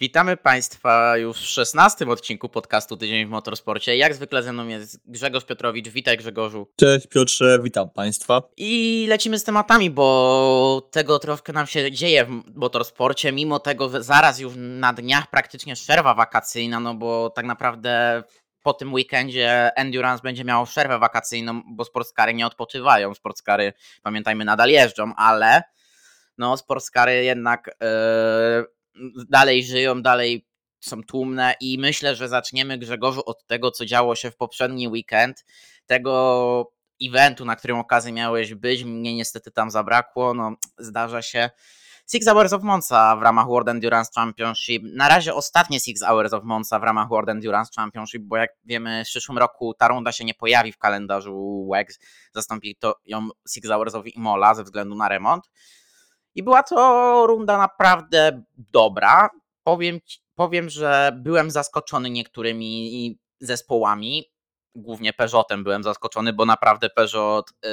Witamy Państwa już w szesnastym odcinku podcastu Tydzień w Motorsporcie. Jak zwykle ze mną jest Grzegorz Piotrowicz. Witaj Grzegorzu. Cześć Piotrze, witam Państwa. I lecimy z tematami, bo tego troszkę nam się dzieje w motorsporcie. Mimo tego zaraz już na dniach praktycznie przerwa wakacyjna, no bo tak naprawdę po tym weekendzie Endurance będzie miało przerwę wakacyjną, bo sportskary nie odpoczywają. Sportskary, pamiętajmy, nadal jeżdżą, ale no sportskary jednak... Yy dalej żyją, dalej są tłumne i myślę, że zaczniemy Grzegorzu od tego, co działo się w poprzedni weekend, tego eventu, na którym okazję miałeś być, mnie niestety tam zabrakło, no zdarza się. Six Hours of Monza w ramach World Endurance Championship. Na razie ostatnie Six Hours of Monza w ramach World Endurance Championship, bo jak wiemy w przyszłym roku ta runda się nie pojawi w kalendarzu WEX. Zastąpi to ją Six Hours of Imola ze względu na remont. I była to runda naprawdę dobra. Powiem, powiem że byłem zaskoczony niektórymi zespołami. Głównie Peugeotem byłem zaskoczony, bo naprawdę Peugeot yy,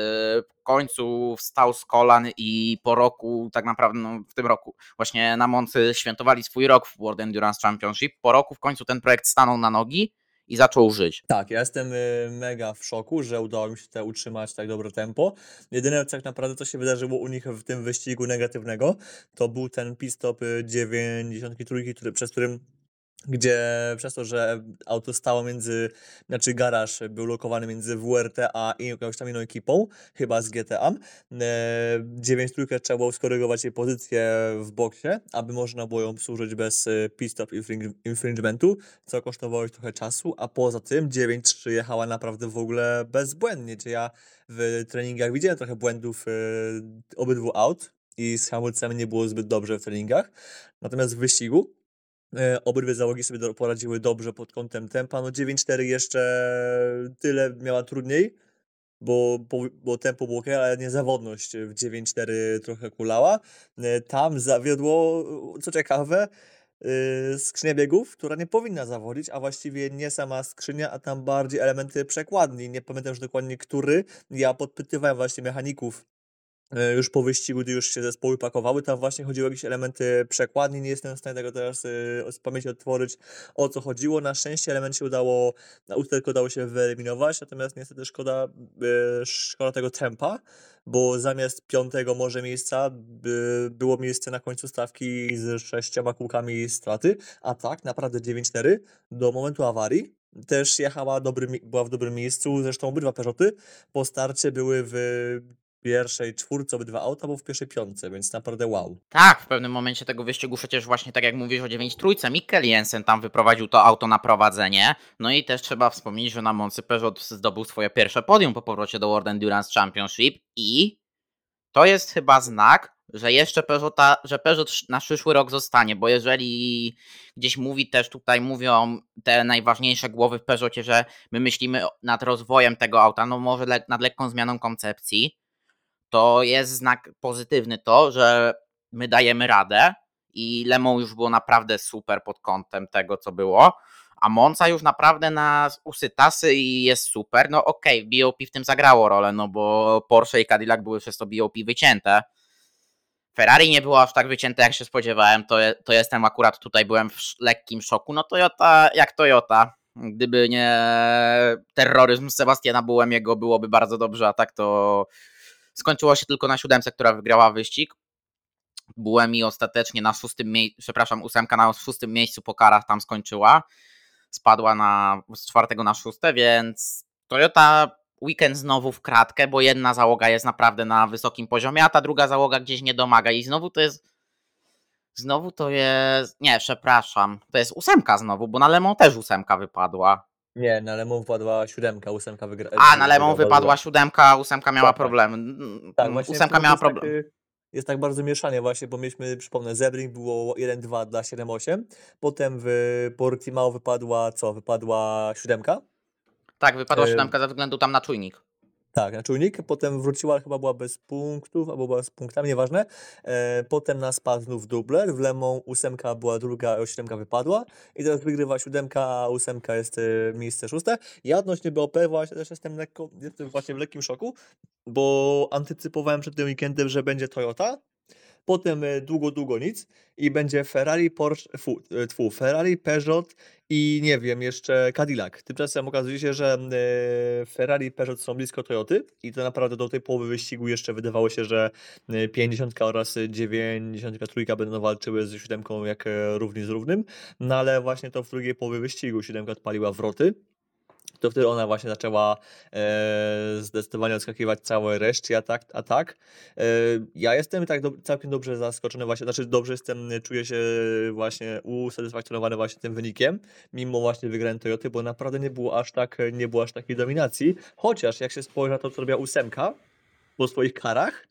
w końcu wstał z kolan i po roku, tak naprawdę no, w tym roku, właśnie na Moncy świętowali swój rok w World Endurance Championship. Po roku w końcu ten projekt stanął na nogi i zaczął żyć. Tak, ja jestem y, mega w szoku, że udało mi się utrzymać tak dobre tempo. Jedyne tak naprawdę, co się wydarzyło u nich w tym wyścigu negatywnego, to był ten pit stop 93, y, który, przez którym gdzie przez to, że auto stało między, znaczy garaż był lokowany między WRT a jakąś tam inną ekipą, chyba z GTA, 9 trójkę trzeba było skorygować jej pozycję w boksie, aby można było ją służyć bez e, pit stop infringementu, co kosztowało ich trochę czasu, a poza tym 9-3 jechała naprawdę w ogóle bezbłędnie, gdzie ja w treningach widziałem trochę błędów e, obydwu aut i z hamulcami nie było zbyt dobrze w treningach, natomiast w wyścigu E, obydwie załogi sobie poradziły dobrze pod kątem tempa. No 9-4 jeszcze tyle miała trudniej, bo, bo, bo tempo było ok, ale niezawodność w 9-4 trochę kulała. E, tam zawiodło, co ciekawe, e, skrzynia biegów, która nie powinna zawodzić, a właściwie nie sama skrzynia, a tam bardziej elementy przekładni. Nie pamiętam już dokładnie, który. Ja podpytywałem właśnie mechaników E, już po wyścigu, gdy już się zespoły pakowały, tam właśnie chodziło o jakieś elementy przekładni, nie jestem w stanie tego teraz e, z pamięci otworzyć, o co chodziło. Na szczęście element się udało, na usterkę udało się wyeliminować, natomiast niestety szkoda, e, szkoda tego tempa, bo zamiast piątego może miejsca było miejsce na końcu stawki z sześcioma kółkami straty, a tak naprawdę 9-4 do momentu awarii też jechała dobry, była w dobrym miejscu, zresztą obydwa Peugeoty po starcie były w pierwszej czwórce obydwa auta, bo w pierwszej piątce, więc naprawdę wow. Tak, w pewnym momencie tego wyścigu przecież właśnie tak jak mówisz o 9 trójce, Mikkel Jensen tam wyprowadził to auto na prowadzenie. No i też trzeba wspomnieć, że na Moncy Peugeot zdobył swoje pierwsze podium po powrocie do World Endurance Championship i to jest chyba znak, że jeszcze Peugeota, że Peugeot na przyszły rok zostanie, bo jeżeli gdzieś mówi też tutaj, mówią te najważniejsze głowy w Peugeotie, że my myślimy nad rozwojem tego auta, no może le nad lekką zmianą koncepcji, to jest znak pozytywny to, że my dajemy radę i Lemon już było naprawdę super pod kątem tego, co było, a Monza już naprawdę na usytasy i jest super. No okej, okay, BOP w tym zagrało rolę, no bo Porsche i Cadillac były przez to BOP wycięte. Ferrari nie było aż tak wycięte, jak się spodziewałem, to, to jestem akurat tutaj, byłem w lekkim szoku. No Toyota, jak Toyota, gdyby nie terroryzm Sebastiana Bułemiego, byłoby bardzo dobrze, a tak to Skończyło się tylko na siódemce, która wygrała wyścig. Buemi ostatecznie na szóstym miejscu, przepraszam, ósemka na szóstym miejscu po karach tam skończyła. Spadła na, z czwartego na szóste, więc Toyota weekend znowu w kratkę, bo jedna załoga jest naprawdę na wysokim poziomie, a ta druga załoga gdzieś nie domaga i znowu to jest znowu to jest, nie, przepraszam, to jest ósemka znowu, bo na Lemon też ósemka wypadła. Nie, na Lemon wypadła siódemka, ósemka wygrała. A, na Lemon wypadła siódemka, ósemka miała tak, tak. problemy. Tak, mm, właśnie ósemka miała problem. jest tak bardzo mieszanie właśnie, bo mieliśmy, przypomnę, Zebring było 1-2 dla 7-8, potem w Portimao wypadła co? Wypadła siódemka? Tak, wypadła siódemka ze względu tam na czujnik. Tak, na czujnik, potem wróciła, chyba była bez punktów, albo była z punktami, nieważne. E, potem na spadł znów dubler, w Lemą ósemka była druga, a siódemka wypadła i teraz wygrywa siódemka, a ósemka jest e, miejsce szóste. Ja odnośnie BOP właśnie też jestem lekko, jestem właśnie w lekkim szoku, bo antycypowałem przed tym weekendem, że będzie Toyota, potem e, długo, długo nic i będzie Ferrari, Porsche, fu, e, tfu, Ferrari, Peugeot i nie wiem, jeszcze Cadillac. Tymczasem okazuje się, że e, Ferrari i Peugeot są blisko Toyoty i to naprawdę do tej połowy wyścigu jeszcze wydawało się, że e, 50 oraz 93 będą walczyły z siódemką jak e, równi z równym, no ale właśnie to w drugiej połowie wyścigu siódemka odpaliła wroty to wtedy ona właśnie zaczęła e, zdecydowanie odskakiwać całej reszcie atak. atak. E, ja jestem tak do, całkiem dobrze zaskoczony właśnie, znaczy dobrze jestem, czuję się właśnie usatysfakcjonowany właśnie tym wynikiem, mimo właśnie wygranej Toyoty, bo naprawdę nie było aż tak, nie było aż takiej dominacji, chociaż jak się spojrzy na to, co robiła ósemka po swoich karach,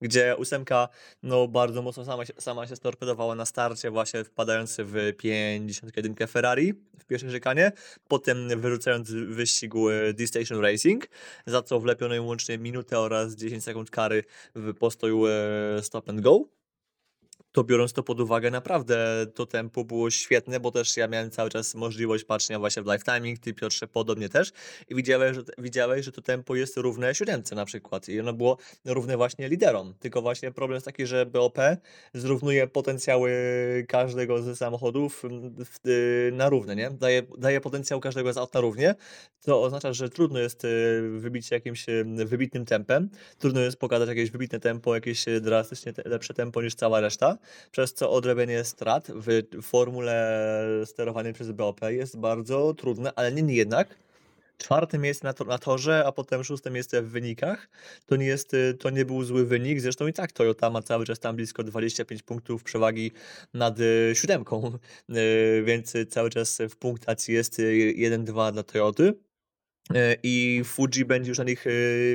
gdzie ósemka no, bardzo mocno sama się, sama się storpedowała na starcie, właśnie wpadając w 51 Ferrari w pierwszej rzekanie, potem wyrzucając wyścigu e, D-Station Racing, za co wlepiono im łącznie minutę oraz 10 sekund kary w postoju e, stop and go to biorąc to pod uwagę, naprawdę to tempo było świetne, bo też ja miałem cały czas możliwość patrzenia właśnie w live timing, ty Piotrze podobnie też. I widziałeś, że, widziałeś, że to tempo jest równe siódemce na przykład. I ono było równe właśnie liderom, tylko właśnie problem jest taki, że BOP zrównuje potencjały każdego ze samochodów w, y, na równe, nie? Daje, daje potencjał każdego z aut na równie, to oznacza, że trudno jest y, wybić jakimś y, wybitnym tempem, trudno jest pokazać jakieś wybitne tempo, jakieś drastycznie lepsze tempo niż cała reszta, przez co odrobienie strat w formule sterowanej przez BOP jest bardzo trudne, ale niemniej jednak. Czwarte miejsce na, to, na torze, a potem szóste miejsce w wynikach, to nie, jest, y, to nie był zły wynik, zresztą i tak Toyota ma cały czas tam blisko 25 punktów przewagi nad y, siódemką, y, więc cały czas w punktacji jest y, 1-2 dla Toyoty. E, i Fuji będzie już na nich e,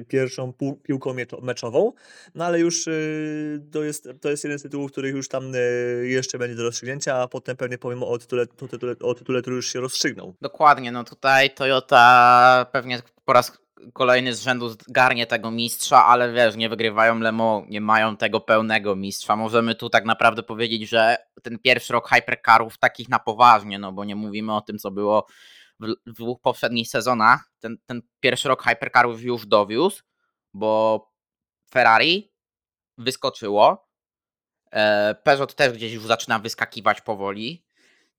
pierwszą piłką meczową, no ale już e, to jest, to jest jeden z tytułów, których już tam jeszcze będzie do rozstrzygnięcia, a potem pewnie powiem o tytule, o tytule, o tytule który już się rozstrzygnął. Dokładnie, no tutaj Toyota pewnie po raz kolejny z rzędu zgarnie tego mistrza, ale wiesz, nie wygrywają Lemo, nie mają tego pełnego mistrza. Możemy tu tak naprawdę powiedzieć, że ten pierwszy rok hypercarów takich na poważnie, no bo nie mówimy o tym, co było w, dwóch poprzednich sezonach. Ten, ten pierwszy rok hypercarów już dowiózł, bo Ferrari wyskoczyło, e, Peugeot też gdzieś już zaczyna wyskakiwać powoli.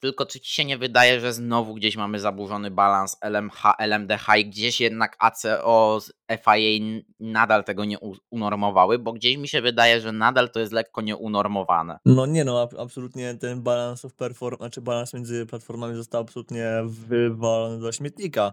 Tylko czy ci się nie wydaje, że znowu gdzieś mamy zaburzony balans LMH, LMDH i gdzieś jednak ACO z FIA nadal tego nie unormowały, bo gdzieś mi się wydaje, że nadal to jest lekko nieunormowane. No nie no, ab- absolutnie ten balans of perform, znaczy balans między platformami został absolutnie wywalony do śmietnika.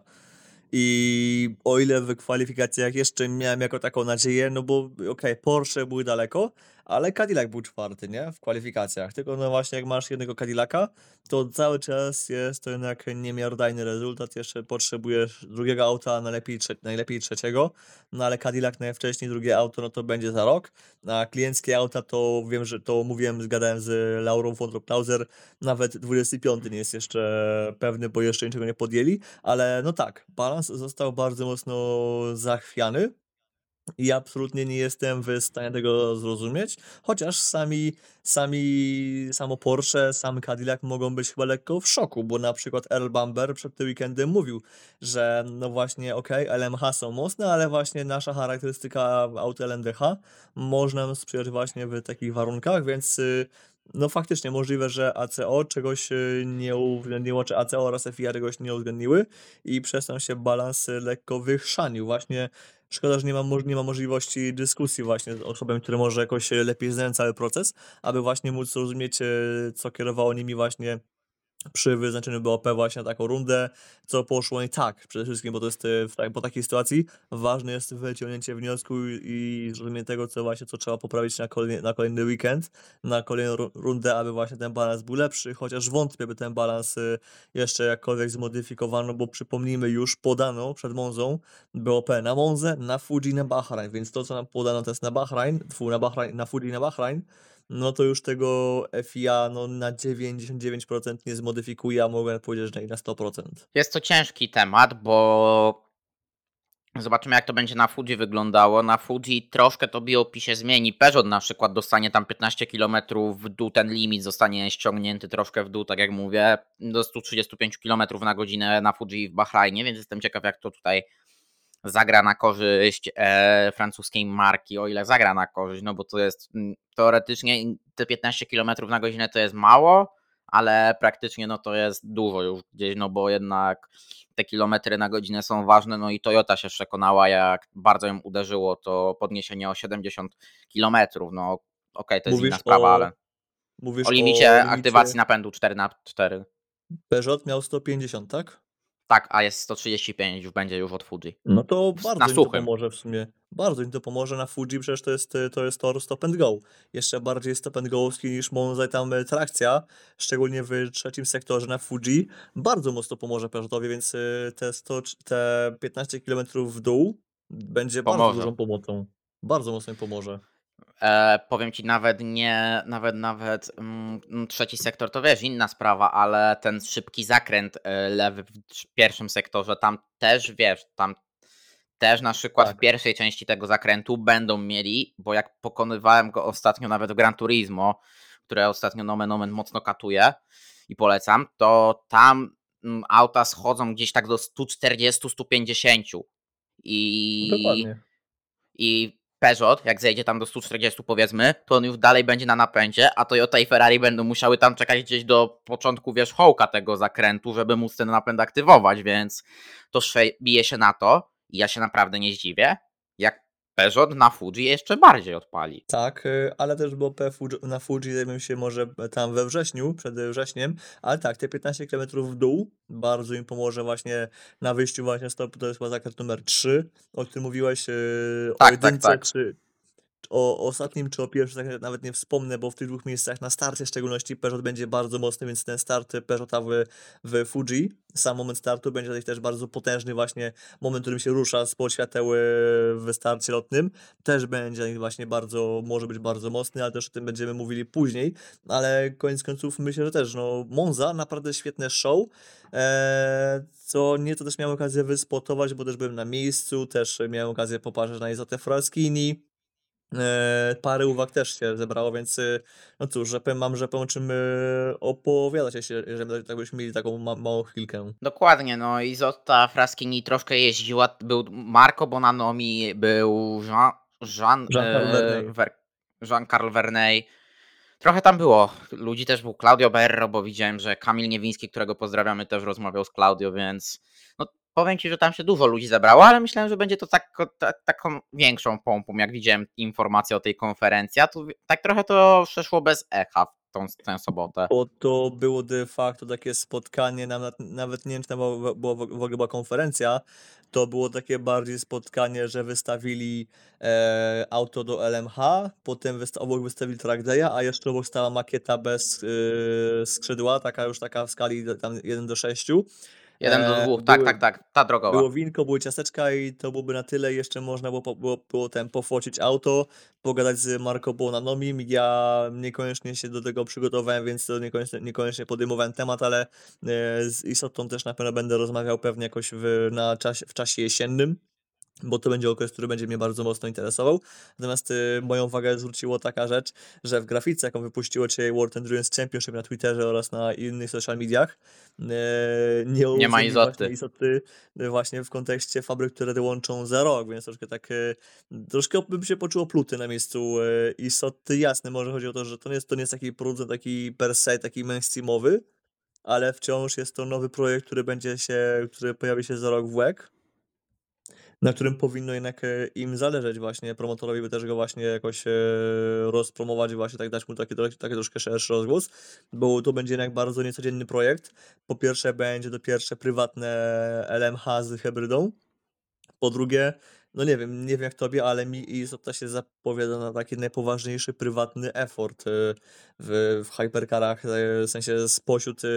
I o ile w kwalifikacjach jeszcze miałem jako taką nadzieję, no bo okej, Porsche były daleko, ale Cadillac był czwarty, nie? W kwalifikacjach. Tylko no właśnie jak masz jednego Cadillaca, to cały czas jest to jednak niemiarodajny rezultat. Jeszcze potrzebujesz drugiego auta, najlepiej, trze- najlepiej trzeciego. No ale Cadillac najwcześniej drugie auto, no to będzie za rok. A klienckie auta to wiem, że to mówiłem, zgadałem z Laurą von Klauser, nawet 25 nie jest jeszcze pewny, bo jeszcze niczego nie podjęli, ale no tak, balans został bardzo mocno zachwiany i absolutnie nie jestem w stanie tego zrozumieć, chociaż sami, sami, samo Porsche, sam Cadillac mogą być chyba lekko w szoku, bo na przykład Earl Bamber przed tym weekendem mówił, że no właśnie okej, LMH są mocne, ale właśnie nasza charakterystyka aut LMDH może nam sprzyjać właśnie w takich warunkach, więc y, no faktycznie możliwe, że ACO czegoś y, nie uwzględniło, czy ACO oraz FIA czegoś nie uwzględniły i przez to się balans lekko wychrzanił. Właśnie szkoda, że nie ma, nie ma możliwości dyskusji właśnie z osobami, które może jakoś y, lepiej znają cały proces, aby właśnie móc zrozumieć, y, co kierowało nimi właśnie przy wyznaczeniu BOP właśnie na taką rundę, co poszło nie tak przede wszystkim, bo to jest w tak, po takiej sytuacji. Ważne jest wyciągnięcie wniosku i, i zrozumienie tego, co właśnie co trzeba poprawić na kolejny, na kolejny weekend, na kolejną ru- rundę, aby właśnie ten balans był lepszy, chociaż wątpię, by ten balans y, jeszcze jakkolwiek zmodyfikowano, bo przypomnijmy już podano przed Monzą BOP na Monzę, na Fuji, na Bahrain, więc to, co nam podano teraz na Bahrain, na, Bahrain, na Fuji, na Bahrain, no to już tego FIA no, na 99% nie zmodyfikuje, a mogę powiedzieć, że na 100%. Jest to ciężki temat, bo zobaczymy jak to będzie na Fuji wyglądało. Na Fuji troszkę to BOP się zmieni. Peugeot na przykład dostanie tam 15 km w dół, ten limit zostanie ściągnięty troszkę w dół, tak jak mówię, do 135 km na godzinę na Fuji w Bahrajnie, więc jestem ciekaw jak to tutaj zagra na korzyść e, francuskiej marki, o ile zagra na korzyść, no bo to jest mm, teoretycznie te 15 km na godzinę to jest mało, ale praktycznie no to jest dużo już gdzieś, no bo jednak te kilometry na godzinę są ważne, no i Toyota się przekonała, jak bardzo ją uderzyło to podniesienie o 70 kilometrów, no okej, okay, to jest Mówisz inna sprawa, o- ale Mówisz o limicie aktywacji napędu 4 na 4 Peugeot miał 150, tak? Tak, a jest 135, już będzie już od Fuji. No to bardzo na im to pomoże w sumie. Bardzo im to pomoże na Fuji, przecież to jest, to jest tor stop and go. Jeszcze bardziej stop and go'owski niż Monza i tam e, trakcja, szczególnie w trzecim sektorze na Fuji. Bardzo mocno pomoże Peugeotowi, więc e, te, 100, te 15 km w dół będzie bardzo Pomoże. dużą pomocą. Bardzo mocno im pomoże. E, powiem ci nawet nie, nawet nawet mm, trzeci sektor to wiesz, inna sprawa, ale ten szybki zakręt e, lewy w pierwszym sektorze, tam też wiesz, tam też na przykład Tak. w pierwszej części tego zakrętu będą mieli, bo jak pokonywałem go ostatnio nawet w Gran Turismo, które ostatnio nomen omen mocno katuje i polecam, to tam mm, auta schodzą gdzieś tak do 140-150 i Dokładnie. i Peugeot, jak zejdzie tam do 140 powiedzmy, to on już dalej będzie na napędzie, a Toyota i Ferrari będą musiały tam czekać gdzieś do początku wierzchołka tego zakrętu, żeby móc ten napęd aktywować, więc to bije się na to i ja się naprawdę nie zdziwię, Peugeot na Fuji jeszcze bardziej odpali. Tak, y, ale też bo na Fuji zajmiemy się może tam we wrześniu, przed wrześniem, ale tak, te 15 km w dół bardzo im pomoże właśnie na wyjściu właśnie stop, to jest chyba zakręt numer 3, o którym mówiłeś, y, o Tak, tak, jedynce, tak. czy o ostatnim, czy o pierwszym zakręcie nawet nie wspomnę, bo w tych dwóch miejscach na starcie w szczególności Peugeot będzie bardzo mocny, więc ten start Peugeota w, w Fuji, sam moment startu będzie też bardzo potężny właśnie moment, w którym się rusza spod świateł w starcie lotnym, też będzie właśnie bardzo, może być bardzo mocny, ale też o tym będziemy mówili później, ale koniec końców myślę, że też, no Monza, naprawdę świetne show, eee, co nie to też miałem okazję wyspotować, bo też byłem na miejscu, też miałem okazję popatrzeć na Izotę Fraschini, parę uwag też się zebrało, więc y, no cóż, że mam, że o czym y, opowiadać, jeśli, jeżeli tak byśmy mieli taką ma małą chwilkę. Dokładnie, no i Zotta Fraschini troszkę jeździła, był Marco Bonanomi, był Jean, Jean, Jean-Carl e, Jean-Carl Verneuil. Trochę tam było ludzi, też był Claudio Berro, bo widziałem, że Kamil Niewiński, którego pozdrawiamy, też rozmawiał z Claudio, więc powiem Ci, że tam się dużo ludzi zebrało, ale myślałem, że będzie to tak, ta, taką większą pompą, jak widziałem informację o tej konferencji, a tu tak trochę to przeszło bez echa w tą, tę sobotę. Bo to było de facto takie spotkanie, nawet, nawet nie wiem, czy była, była w ogóle była konferencja, to było takie bardziej spotkanie, że wystawili e, auto do LMH, potem wysta obok wystawili track day'a, a jeszcze obok stała makieta bez e, skrzydła, taka już taka w skali tam 1 do 6. Jeden do E, dwóch, tak, były- tak, tak, ta drogowa. Było winko, były ciasteczka i to byłoby na tyle. Jeszcze można było, było, było ten pofocić auto, pogadać z Marco Bonanomim. Ja niekoniecznie się do tego przygotowałem, więc to niekoniecznie, niekoniecznie podejmowałem temat, ale e, z Isotą też na pewno będę rozmawiał pewnie jakoś w, na czasie, w czasie jesiennym. Bo to będzie okres, który będzie mnie bardzo mocno interesował. Natomiast y, moją uwagę zwróciło taka rzecz, że w grafice, jaką wypuściło dzisiaj World Endurance Championship na Twitterze oraz na innych social mediach, e, nie, Nie ma Izoty. właśnie Izoty y, właśnie w kontekście fabryk, które dołączą za rok, więc troszkę tak, y, troszkę bym się poczuło pluty na miejscu y, Isoty. Jasne, może chodzi o to, że to nie jest, to nie jest taki producent taki per se, taki mainstreamowy, ale wciąż jest to nowy projekt, który będzie się, który pojawi się za rok w WEG, na którym powinno jednak e, im zależeć właśnie, promotorowi by też go właśnie jakoś e, rozpromować, właśnie tak dać mu taki, taki troszkę szerszy rozgłos, bo to będzie jednak bardzo niecodzienny projekt. Po pierwsze będzie to pierwsze prywatne LMH z hybrydą, po drugie, no nie wiem, nie wiem jak tobie, ale mi Izota się zapowiada na taki najpoważniejszy prywatny effort e, w, w hypercarach, e, w sensie spośród e,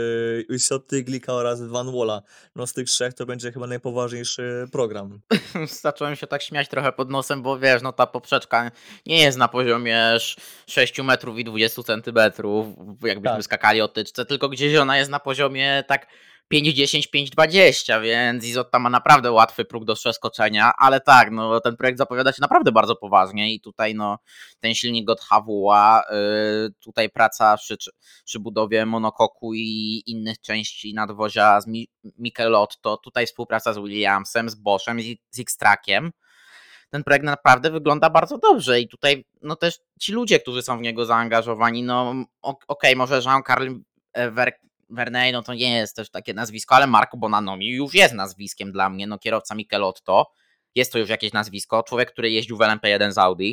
Isoty, Glika oraz Van Walla. No z tych trzech to będzie chyba najpoważniejszy program. Zacząłem się tak śmiać trochę pod nosem, bo wiesz, no ta poprzeczka nie jest na poziomie sz- 6 metrów i 20 centymetrów, jakbyśmy Tak. skakali o tyczce, tylko gdzieś ona jest na poziomie tak 5.10, 5.20, więc Izotta ma naprawdę łatwy próg do przeskoczenia, ale tak, no ten projekt zapowiada się naprawdę bardzo poważnie i tutaj no ten silnik od HWA, yy, tutaj praca przy, przy budowie monokoku i innych części nadwozia z Mi Michelotto, tutaj współpraca z Williamsem, z Boschem, z, z X-Trackiem, ten projekt naprawdę wygląda bardzo dobrze i tutaj no też ci ludzie, którzy są w niego zaangażowani, no okej, okay, może Jean-Carl Verney, no to nie jest też takie nazwisko, ale Marco Bonanomi już jest nazwiskiem dla mnie, no kierowca Michelotto, jest to już jakieś nazwisko, człowiek, który jeździł w LMP1 z Audi,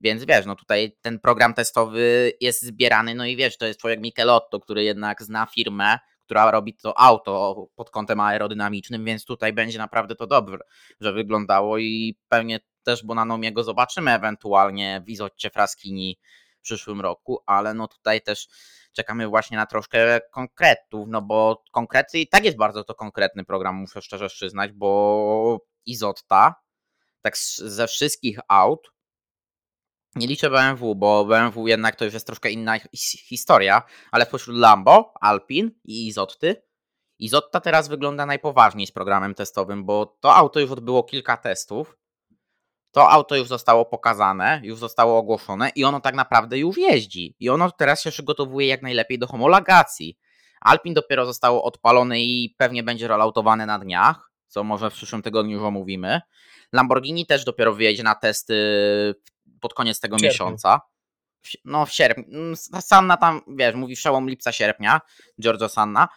więc wiesz, no tutaj ten program testowy jest zbierany, no i wiesz, to jest człowiek Michelotto, który jednak zna firmę, która robi to auto pod kątem aerodynamicznym, więc tutaj będzie naprawdę to dobrze, że wyglądało i pewnie też Bonanomiego zobaczymy ewentualnie w Izotcie Fraskini w przyszłym roku, ale no tutaj też czekamy właśnie na troszkę konkretów, no bo konkrety i tak jest bardzo to konkretny program, muszę szczerze przyznać, bo Izotta, tak ze wszystkich aut, nie liczę BMW, bo BMW jednak to już jest troszkę inna historia, ale pośród Lambo, Alpin i Izotty, Izotta teraz wygląda najpoważniej z programem testowym, bo to auto już odbyło kilka testów, to auto już zostało pokazane, już zostało ogłoszone i ono tak naprawdę już jeździ. I ono teraz się przygotowuje jak najlepiej do homologacji. Alpin dopiero zostało odpalone i pewnie będzie rolautowane na dniach, co może w przyszłym tygodniu już omówimy. Lamborghini też dopiero wyjedzie na testy pod koniec tego miesiąca. No w sierpniu. Mm, Sanna tam, wiesz, mówi przełom lipca, sierpnia, Giorgio Sanna,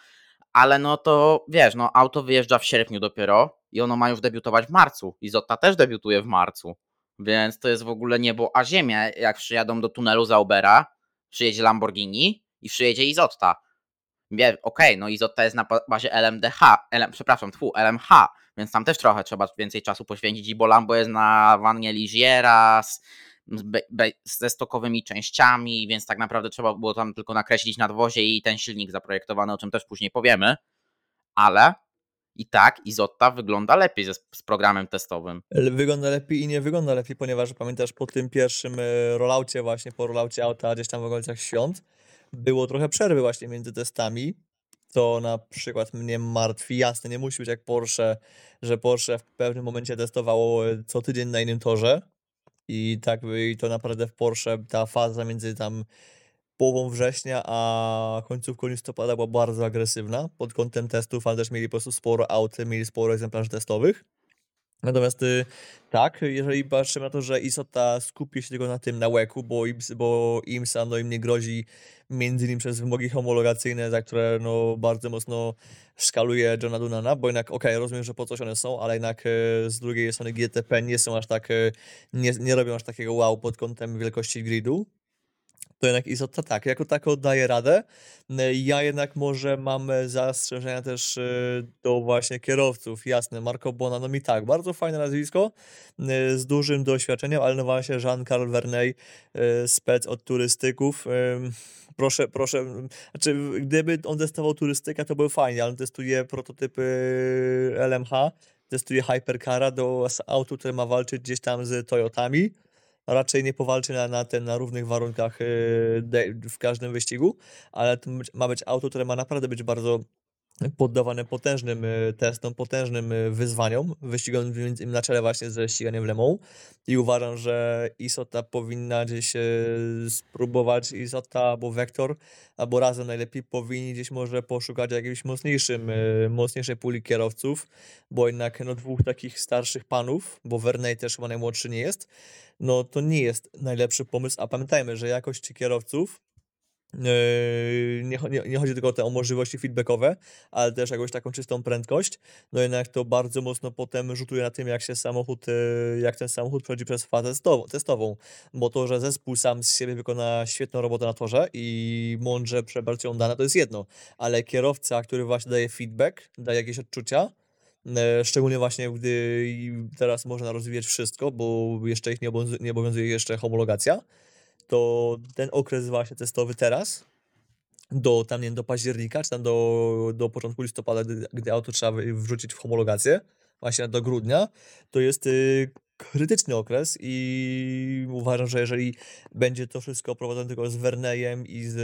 ale no to wiesz, no auto wyjeżdża w sierpniu dopiero i ono ma już debiutować w marcu. Izotta też debiutuje w marcu. Więc to jest w ogóle niebo a ziemia. Jak przyjadą do tunelu Zaubera, przyjedzie Lamborghini i przyjedzie Izotta. Okej, okay, no Izotta jest na bazie LMDH, LM, przepraszam, tfu, LMH, więc tam też trochę trzeba więcej czasu poświęcić, bo Lambo jest na wannie Ligiera ze stokowymi częściami, więc tak naprawdę trzeba było tam tylko nakreślić nadwozie i ten silnik zaprojektowany, o czym też później powiemy, ale i tak Izotta wygląda lepiej z, z programem testowym. Wygląda lepiej i nie wygląda lepiej, ponieważ pamiętasz po tym pierwszym e, rolaucie właśnie, po rolaucie auta gdzieś tam w okolicach świąt, było trochę przerwy właśnie między testami, to na przykład mnie martwi. Jasne, nie musi być jak Porsche, że Porsche w pewnym momencie testowało e, co tydzień na innym torze i tak i to naprawdę w Porsche ta faza między tam połową września, a końcówką listopada była bardzo agresywna pod kątem testów, ale też mieli po prostu sporo aut, mieli sporo egzemplarzy testowych. Natomiast y, tak, jeżeli patrzymy na to, że Isota skupi się tylko na tym, na łeku, bo, IMS, bo IMSA no, im nie grozi między innymi przez wymogi homologacyjne, za które no, bardzo mocno szkaluje Johna Dunana, bo jednak okej, okay, rozumiem, że po coś one są, ale jednak y, z drugiej strony GTP nie są aż tak, y, nie, nie robią aż takiego wow pod kątem wielkości gridu to jednak Izotta tak, jako tako daje radę. Ja jednak może mam zastrzeżenia też y, do właśnie kierowców. Jasne, Marco Bona, no mi tak, bardzo fajne nazwisko, y, z dużym doświadczeniem, ale no właśnie Jean-Carl Verney, y, spec od turystyków. Proszę, proszę, znaczy gdyby on testował turystykę, to był fajnie, ale on testuje prototypy LMH, testuje Hypercara do autu, które ma walczyć gdzieś tam z Toyotami raczej nie powalczy na, na, ten, na równych warunkach y, w każdym wyścigu, ale to ma być auto, które ma naprawdę być bardzo poddawane potężnym y, testom, potężnym y, wyzwaniom, wyścigom na czele właśnie ze ściganiem Le i uważam, że Isota powinna gdzieś spróbować Isota albo Vector, albo razem najlepiej powinni gdzieś może poszukać jakiegoś mocniejszym, mocniejszej puli kierowców, bo jednak no, dwóch takich starszych panów, bo Verney też chyba najmłodszy nie jest, no to nie jest najlepszy pomysł, a pamiętajmy, że jakość kierowców nie, nie, nie, chodzi tylko o te o możliwości feedbackowe, ale też jakąś taką czystą prędkość. No jednak to bardzo mocno potem rzutuje na tym, jak się samochód, yy, jak ten samochód przechodzi przez fazę testową. Bo to, że zespół sam z siebie wykona świetną robotę na torze i mądrze przebarcią dane, to jest jedno. Ale kierowca, który właśnie daje feedback, daje jakieś odczucia, E, szczególnie właśnie, gdy teraz można rozwijać wszystko, bo jeszcze ich nie obowiązuje, nie obowiązuje jeszcze homologacja, to ten okres właśnie testowy teraz, do tam nie wiem, do października, czy tam do, do początku listopada, gdy, gdy auto trzeba wrzucić w homologację, właśnie do grudnia, to jest y, krytyczny okres i uważam, że jeżeli będzie to wszystko prowadzone tylko z Vernejem i z,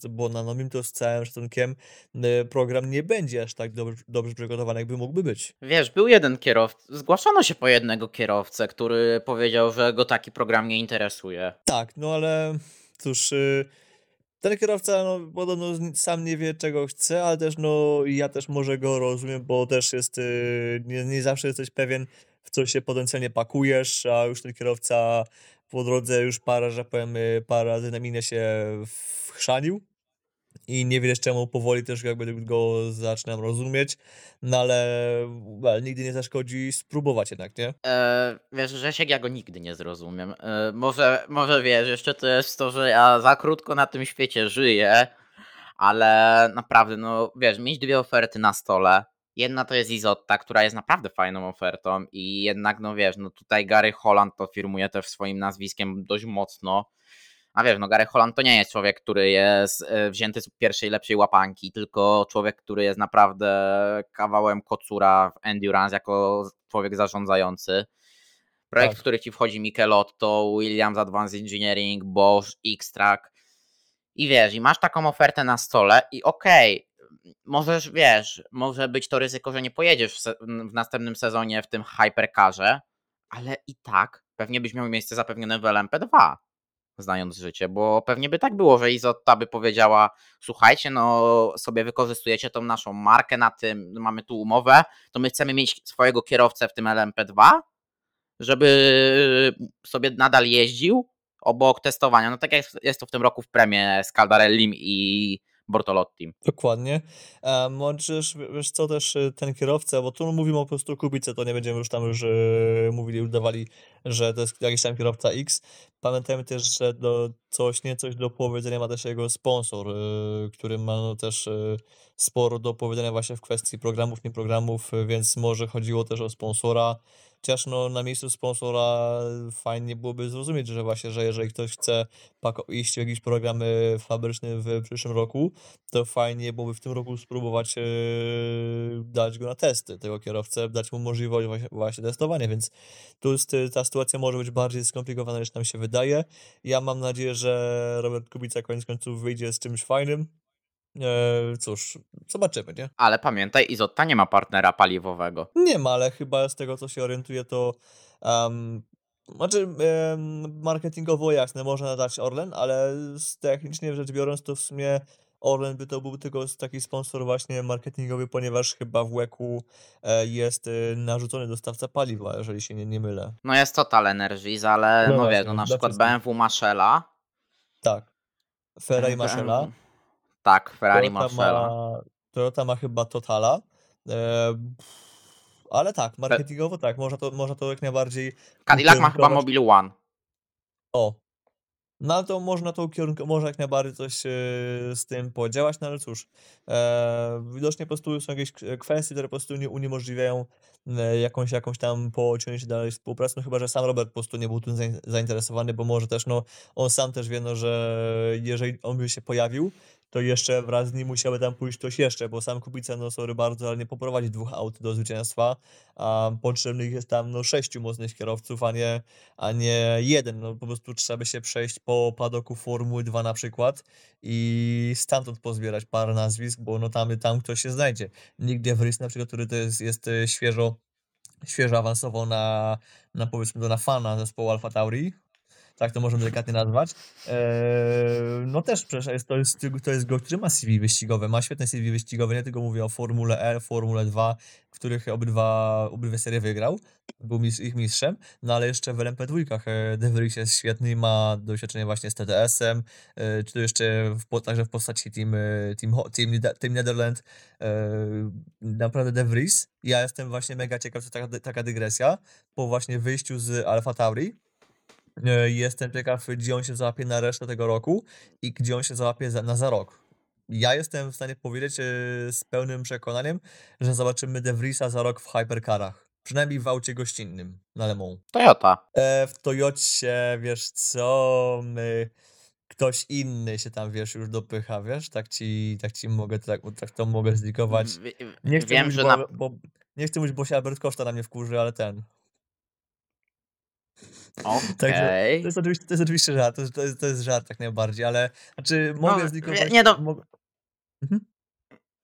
z Bonanomim, to z całym szacunkiem e, program nie będzie aż tak dobrze, dobrze przygotowany, jakby mógłby być. Wiesz, był jeden kierowca, zgłaszano się po jednego kierowcę, który powiedział, że go taki program nie interesuje. Tak, no ale cóż, y, ten kierowca no, podobno sam nie wie czego chce, ale też no ja też może go rozumiem, bo też jest, y, nie, nie zawsze jesteś pewien w co się potencjalnie pakujesz, a już ten kierowca po drodze już parę, że powiem, y, na minę się wchrzanił i nie wiesz czemu powoli też jakby go zaczynam rozumieć, no ale well, nigdy nie zaszkodzi spróbować jednak, nie? E, wiesz, Rzesiek, ja go nigdy nie zrozumiem. E, może, może wiesz, jeszcze to jest to, że ja za krótko na tym świecie żyję, ale naprawdę, no wiesz, mieć dwie oferty na stole. Jedna to jest Izotta, która jest naprawdę fajną ofertą i jednak, no wiesz, no tutaj Gary Holland to firmuje też swoim nazwiskiem dość mocno. A wiesz, no Gary Holland to nie jest człowiek, który jest e, wzięty z pierwszej lepszej łapanki, tylko człowiek, który jest naprawdę kawałem kocura w Endurance jako człowiek zarządzający. Projekt, Tak. w który ci wchodzi Michelotto, Williams Advanced Engineering, Bosch, X-Track i wiesz, i masz taką ofertę na stole i okej, możesz, wiesz, może być to ryzyko, że nie pojedziesz w, se- w następnym sezonie w tym hypercarze, ale i tak pewnie byś miał miejsce zapewnione w LMP2, znając życie, bo pewnie by tak było, że Izotta by powiedziała, słuchajcie, no sobie wykorzystujecie tą naszą markę na tym, mamy tu umowę, to my chcemy mieć swojego kierowcę w tym LMP2, żeby sobie nadal jeździł obok testowania. No tak jak jest to w tym roku w premie z Caldarellim i Bortolottim. Dokładnie. A możesz, wiesz co, też y, ten kierowca, bo tu mówimy po prostu Kubice, to nie będziemy już tam już e, mówili, udawali, że to jest jakiś tam kierowca X. Pamiętajmy też, że do coś, nie coś do powiedzenia ma też jego sponsor, y, który ma no, też y, sporo do powiedzenia właśnie w kwestii programów, nie programów, y, więc może chodziło też o sponsora. Chociaż no, na miejscu sponsora fajnie byłoby zrozumieć, że właśnie, że jeżeli ktoś chce iść w jakiś program y, fabryczny w przyszłym roku, to fajnie byłoby w tym roku spróbować e, dać go na testy, tego kierowcę, dać mu możliwość właśnie, właśnie testowania, więc tu jest, e, ta sytuacja może być bardziej skomplikowana niż nam się wydaje. Ja mam nadzieję, że Robert Kubica koniec końców wyjdzie z czymś fajnym. E, cóż, zobaczymy, nie? Ale pamiętaj, Izotta nie ma partnera paliwowego. Nie ma, ale chyba z tego, co się orientuję, to um, znaczy em, marketingowo jasne, można nadać Orlen, ale z technicznie rzecz biorąc, to w sumie Orlen by to był tylko taki sponsor właśnie marketingowy, ponieważ chyba w łeku e, jest e, narzucony dostawca paliwa, jeżeli się nie, nie mylę. No jest Total Energies, ale No no, wiesz, no na przykład wszystkich. BMW Maszela. Tak. Ferrari i Marcella. Tak, Ferrari Toyota Marcella. ma, Toyota ma chyba Totala. E, ale tak, marketingowo tak, można to, można to jak najbardziej Cadillac ma chyba Mobile One. O. No ale to można to ukierunkować, można jak najbardziej coś e, z tym podziałać, no ale cóż, e, widocznie po prostu są jakieś k- kwestie, które po prostu nie uniemożliwiają e, jakąś, jakąś tam pociągnięcie dalej współpracy, no chyba, że sam Robert po prostu nie był tym zain- zainteresowany, bo może też, no, on sam też wie, no, że jeżeli on by się pojawił, to jeszcze wraz z nim musiałby tam pójść ktoś jeszcze, bo sam Kubica, no sorry bardzo, ale nie poprowadzi dwóch aut do zwycięstwa, a potrzebnych jest tam, no, sześciu mocnych kierowców, a nie a nie jeden. No po prostu trzeba by się przejść po padoku Formuły 2 na przykład i stamtąd pozbierać parę nazwisk, bo no tam, tam ktoś się znajdzie. Nick DeVries na przykład, który to jest, jest e, świeżo, świeżo awansował na, na powiedzmy to na fana zespołu Alfa Tauri. Tak to możemy delikatnie nazwać. Eee, no też przecież jest, to, jest, to jest go, który ma CV wyścigowe, ma świetne CV wyścigowe, nie tylko mówię o Formule E, Formule 2, w których obydwa, obydwie serie wygrał, był mis, ich mistrzem, no ale jeszcze w LMP2 e, De Vries jest świetny ma doświadczenie właśnie z TTS-em, e, czy to jeszcze w, także w postaci Team, e, team, team, team Netherland. E, naprawdę De Vries. Ja jestem właśnie mega ciekaw, to taka, taka dygresja, po właśnie wyjściu z Alfa Tauri, jestem ciekaw, gdzie on się załapie na resztę tego roku i gdzie on się załapie za, na za rok. Ja jestem w stanie powiedzieć e, z pełnym przekonaniem, że zobaczymy De Vriesa za rok w hypercarach. Przynajmniej w aucie gościnnym na Le Mans. Toyota. E, w Toyocie, wiesz co, my, ktoś inny się tam, wiesz, już dopycha, wiesz, tak ci, tak ci mogę, tak, tak to mogę zlikować. Nie chcę Wiem, mówić, że bo, na... bo, nie chcę mówić, bo się Albert Koszta na mnie wkurzy, ale ten. Także Okej. to jest oczywiście to jest oczywiście żart, to jest to jest to jest żart jak najbardziej, ale znaczy No, mogę wie zlikować nie no mhm.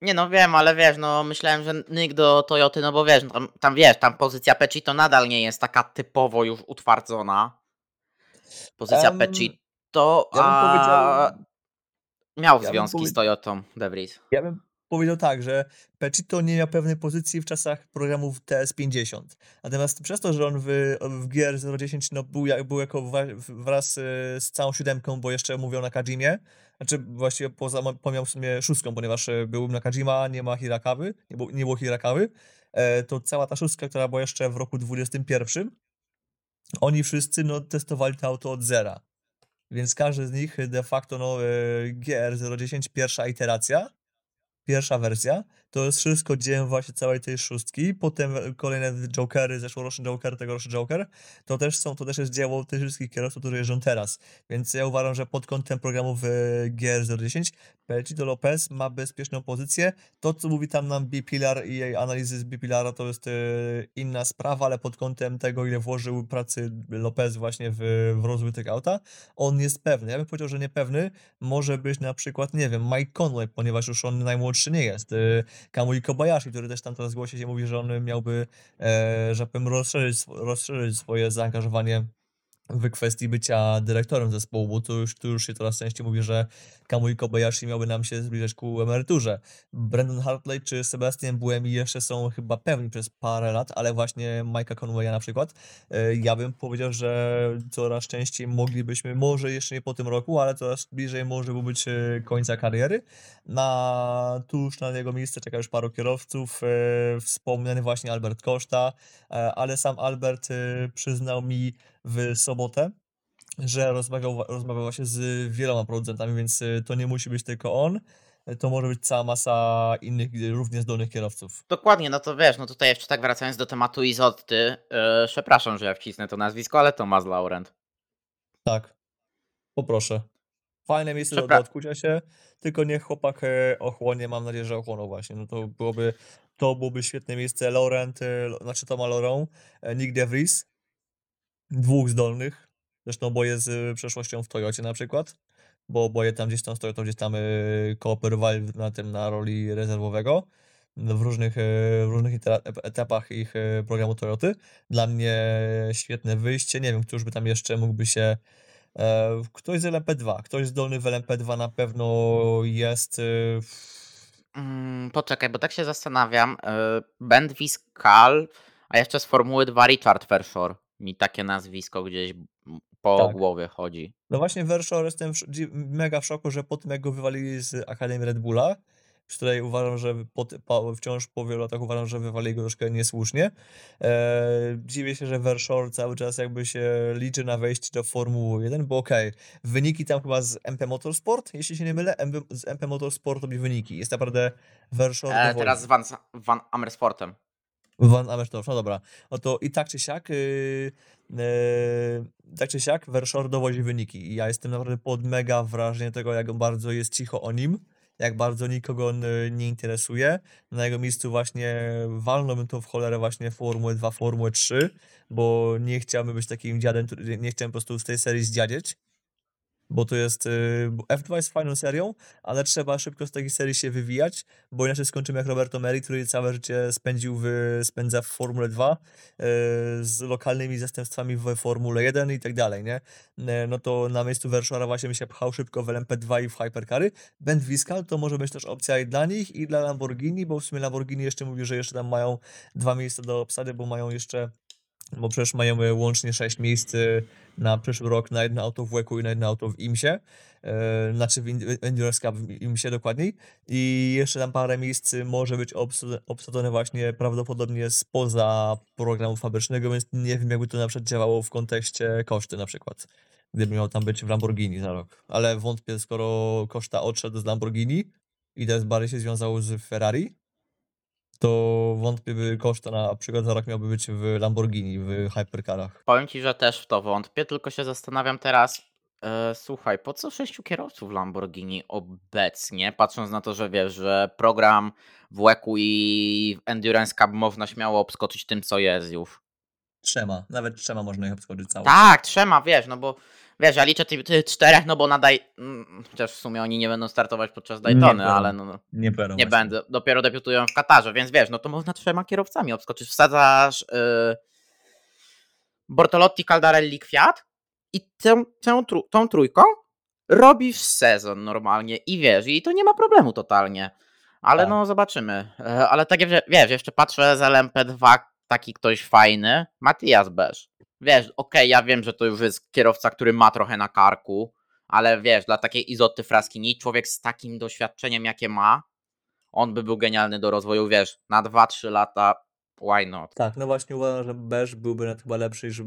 Nie no, wiem, ale wiesz, no myślałem, że Nyk do Toyoty, no bo wiesz, no tam tam wiesz, tam pozycja Pecito nadal nie jest taka typowo już utwardzona. Pozycja Em, Pecito, ja powiedział a miał ja związki z Toyotą De Vries. ja bym powiedział tak, że Pecito nie miał pewnej pozycji w czasach programów TS50. Natomiast przez to, że on w w GR010 no był jak był jako wraz, y, z całą siódemką, bo jeszcze mówią na Kadzimie, znaczy właściwie poza w sumie szóstką, ponieważ, y, był na Kadzima, nie ma Hirakawy, nie było nie było Hirakawy, e, to cała ta szóstka, która była jeszcze w roku 21, oni wszyscy, no testowali to auto od zera. Więc każdy z nich de facto, no, y, GR010 pierwsza iteracja, pierwsza wersja, to jest wszystko dziełem właśnie całej tej szóstki. Potem kolejne Jokery, zeszłoroczny Joker, tegoroczny Joker, to też są to też jest dzieło tych wszystkich kierowców, którzy jeżdżą teraz. Więc ja uważam, że pod kątem programów, y, GR010 Pecito Lopez ma bezpieczną pozycję. To, co mówi tam nam B-Pillar i jej analizy z B-Pillara to jest, y, inna sprawa, ale pod kątem tego, ile włożył pracy Lopez właśnie w w rozwój tego auta, on jest pewny. Ja bym powiedział, że niepewny może być na przykład, nie wiem, Mike Conway, ponieważ już on najmłodszy nie jest. Kamui Kobayashi, który też tam teraz głosi się mówi, że on miałby, e, że powiem, rozszerzyć rozszerzyć swoje zaangażowanie w kwestii bycia dyrektorem zespołu, bo tu już tu już się coraz częściej mówi, że Kamui Kobayashi miałby nam się zbliżać ku emeryturze. Brandon Hartley czy Sebastian Buemi jeszcze są chyba pewni przez parę lat, ale właśnie Mike'a Conwaya na przykład, e, ja bym powiedział, że coraz częściej moglibyśmy, może jeszcze nie po tym roku, ale coraz bliżej może by być, e, końca kariery. Na tuż na jego miejsce czeka już paru kierowców, e, wspomniany właśnie Albert Costa, e, ale sam Albert, przyznał mi w sobotę, że rozmawiał rozmawiał właśnie z wieloma producentami, więc, y, to nie musi być tylko on, to może być cała masa innych, y, równie zdolnych kierowców. Dokładnie, no to wiesz, no tutaj jeszcze tak wracając do tematu Izotty, yy, przepraszam, że ja wcisnę to nazwisko, ale Thomas Laurent. Tak. Poproszę. Fajne miejsce do do Przepra odkucia się, tylko niech chłopak, e, ochłonie, mam nadzieję, że ochłonął właśnie, no to byłoby to byłoby świetne miejsce. Laurent, y, znaczy Thomas Laurent, e, Nyck de Vries. Dwóch zdolnych, zresztą oboje z przeszłością w Toyocie na przykład, bo oboje tam gdzieś tam z Toyotą gdzieś tam, y, kooperowali na tym, na roli rezerwowego w różnych, y, w różnych etapach ich, y, programu Toyoty. Dla mnie świetne wyjście, nie wiem, któż by tam jeszcze mógłby się e, ktoś z LMP2, ktoś zdolny w LMP2 na pewno jest, y Mm, poczekaj, bo tak się zastanawiam, Ben Viscal, a jeszcze z Formuły 2 Richard Verschoor. Mi takie nazwisko gdzieś, po Tak. głowie chodzi. No właśnie Verschoor jestem mega w szoku, że po tym jak go wywalili z Akademii Red Bulla, z której uważam, że po po wciąż po wielu latach uważam, że wywalili go troszkę niesłusznie. E, dziwię się, że Verschoor cały czas jakby się liczy na wejście do Formuły 1, bo okej, wyniki tam chyba z MP Motorsport, jeśli się nie mylę, z MP Motorsport robi wyniki. Jest naprawdę Verschoor E, teraz z Van Van Amersfoortem. Van Amersfoort, no dobra. No to i tak czy siak, yy, yy, tak czy siak Verschoor dowodzi wyniki i ja jestem naprawdę pod mega wrażeniem tego, jak bardzo jest cicho o nim, jak bardzo nikogo on, y, nie interesuje. Na jego miejscu właśnie walnąłbym to w cholerę właśnie Formułę 2, Formułę 3, bo nie chciałbym być takim dziadem, nie chciałem po prostu z tej serii zdziadzieć. Bo to jest, y, bo F2 jest fajną serią, ale trzeba szybko z takiej serii się wywijać, bo inaczej skończymy jak Roberto Merhi, który całe życie spędził w spędza w Formule 2, yy, z lokalnymi zastępstwami w Formule 1 i tak dalej, nie? E, no to na miejscu Verschoora właśnie bym się pchał szybko w LMP2 i w Hypercary. Ben Viscal to może być też opcja i dla nich, i dla Lamborghini, bo w sumie Lamborghini jeszcze mówi, że jeszcze tam mają 2 miejsca do obsady, bo mają jeszcze bo przecież mają, y, łącznie 6 miejsc, y, na przyszły rok na jedno auto w WEC-u i na jedno auto w IMSie, e, znaczy w End Endurance Cup w IMSie dokładniej i jeszcze tam parę miejsc może być obsa obsadzone właśnie prawdopodobnie spoza programu fabrycznego, więc nie wiem, jakby to na przykład działało w kontekście koszty na przykład, gdyby miał tam być w Lamborghini za rok. Ale wątpię, skoro Costa odszedł z Lamborghini i teraz bardziej się związał z Ferrari, to wątpię, by Costa na przykład za rok miałby być w Lamborghini, w Hypercarach. Powiem ci, że też w to wątpię, tylko się zastanawiam teraz, e, słuchaj, po co 6 kierowców Lamborghini obecnie, patrząc na to, że wiesz, że program w WEC-u i w Endurance Cup można śmiało obskoczyć tym, co jest już. Trzema, nawet trzema można ich obskoczyć cało. Tak, trzema, wiesz, no bo wiesz, ja liczę tych tych czterech, no bo nadaj. mm, Chociaż w sumie oni nie będą startować podczas Daytony, będą. ale no, no Nie będą nie będę. Dopiero debiutują w Katarze, więc wiesz, no to można trzema kierowcami obskoczyć. Wsadzasz yy, Bortolotti, Caldarelli, Kwiat i tę, tę, tą trójką robisz sezon normalnie i wiesz, i to nie ma problemu totalnie. Ale Tak. no zobaczymy. E, Ale tak jak wiesz, jeszcze patrzę z LMP2, taki ktoś fajny, Matias Bez. Wiesz, okej, ja wiem, że to już jest kierowca, który ma trochę na karku, ale wiesz, dla takiej Izoty Fraskini, człowiek z takim doświadczeniem, jakie ma, on by był genialny do rozwoju, wiesz, na 2-3 lata, why not? Tak, no właśnie uważam, że Beż byłby nawet chyba lepszy niż yy,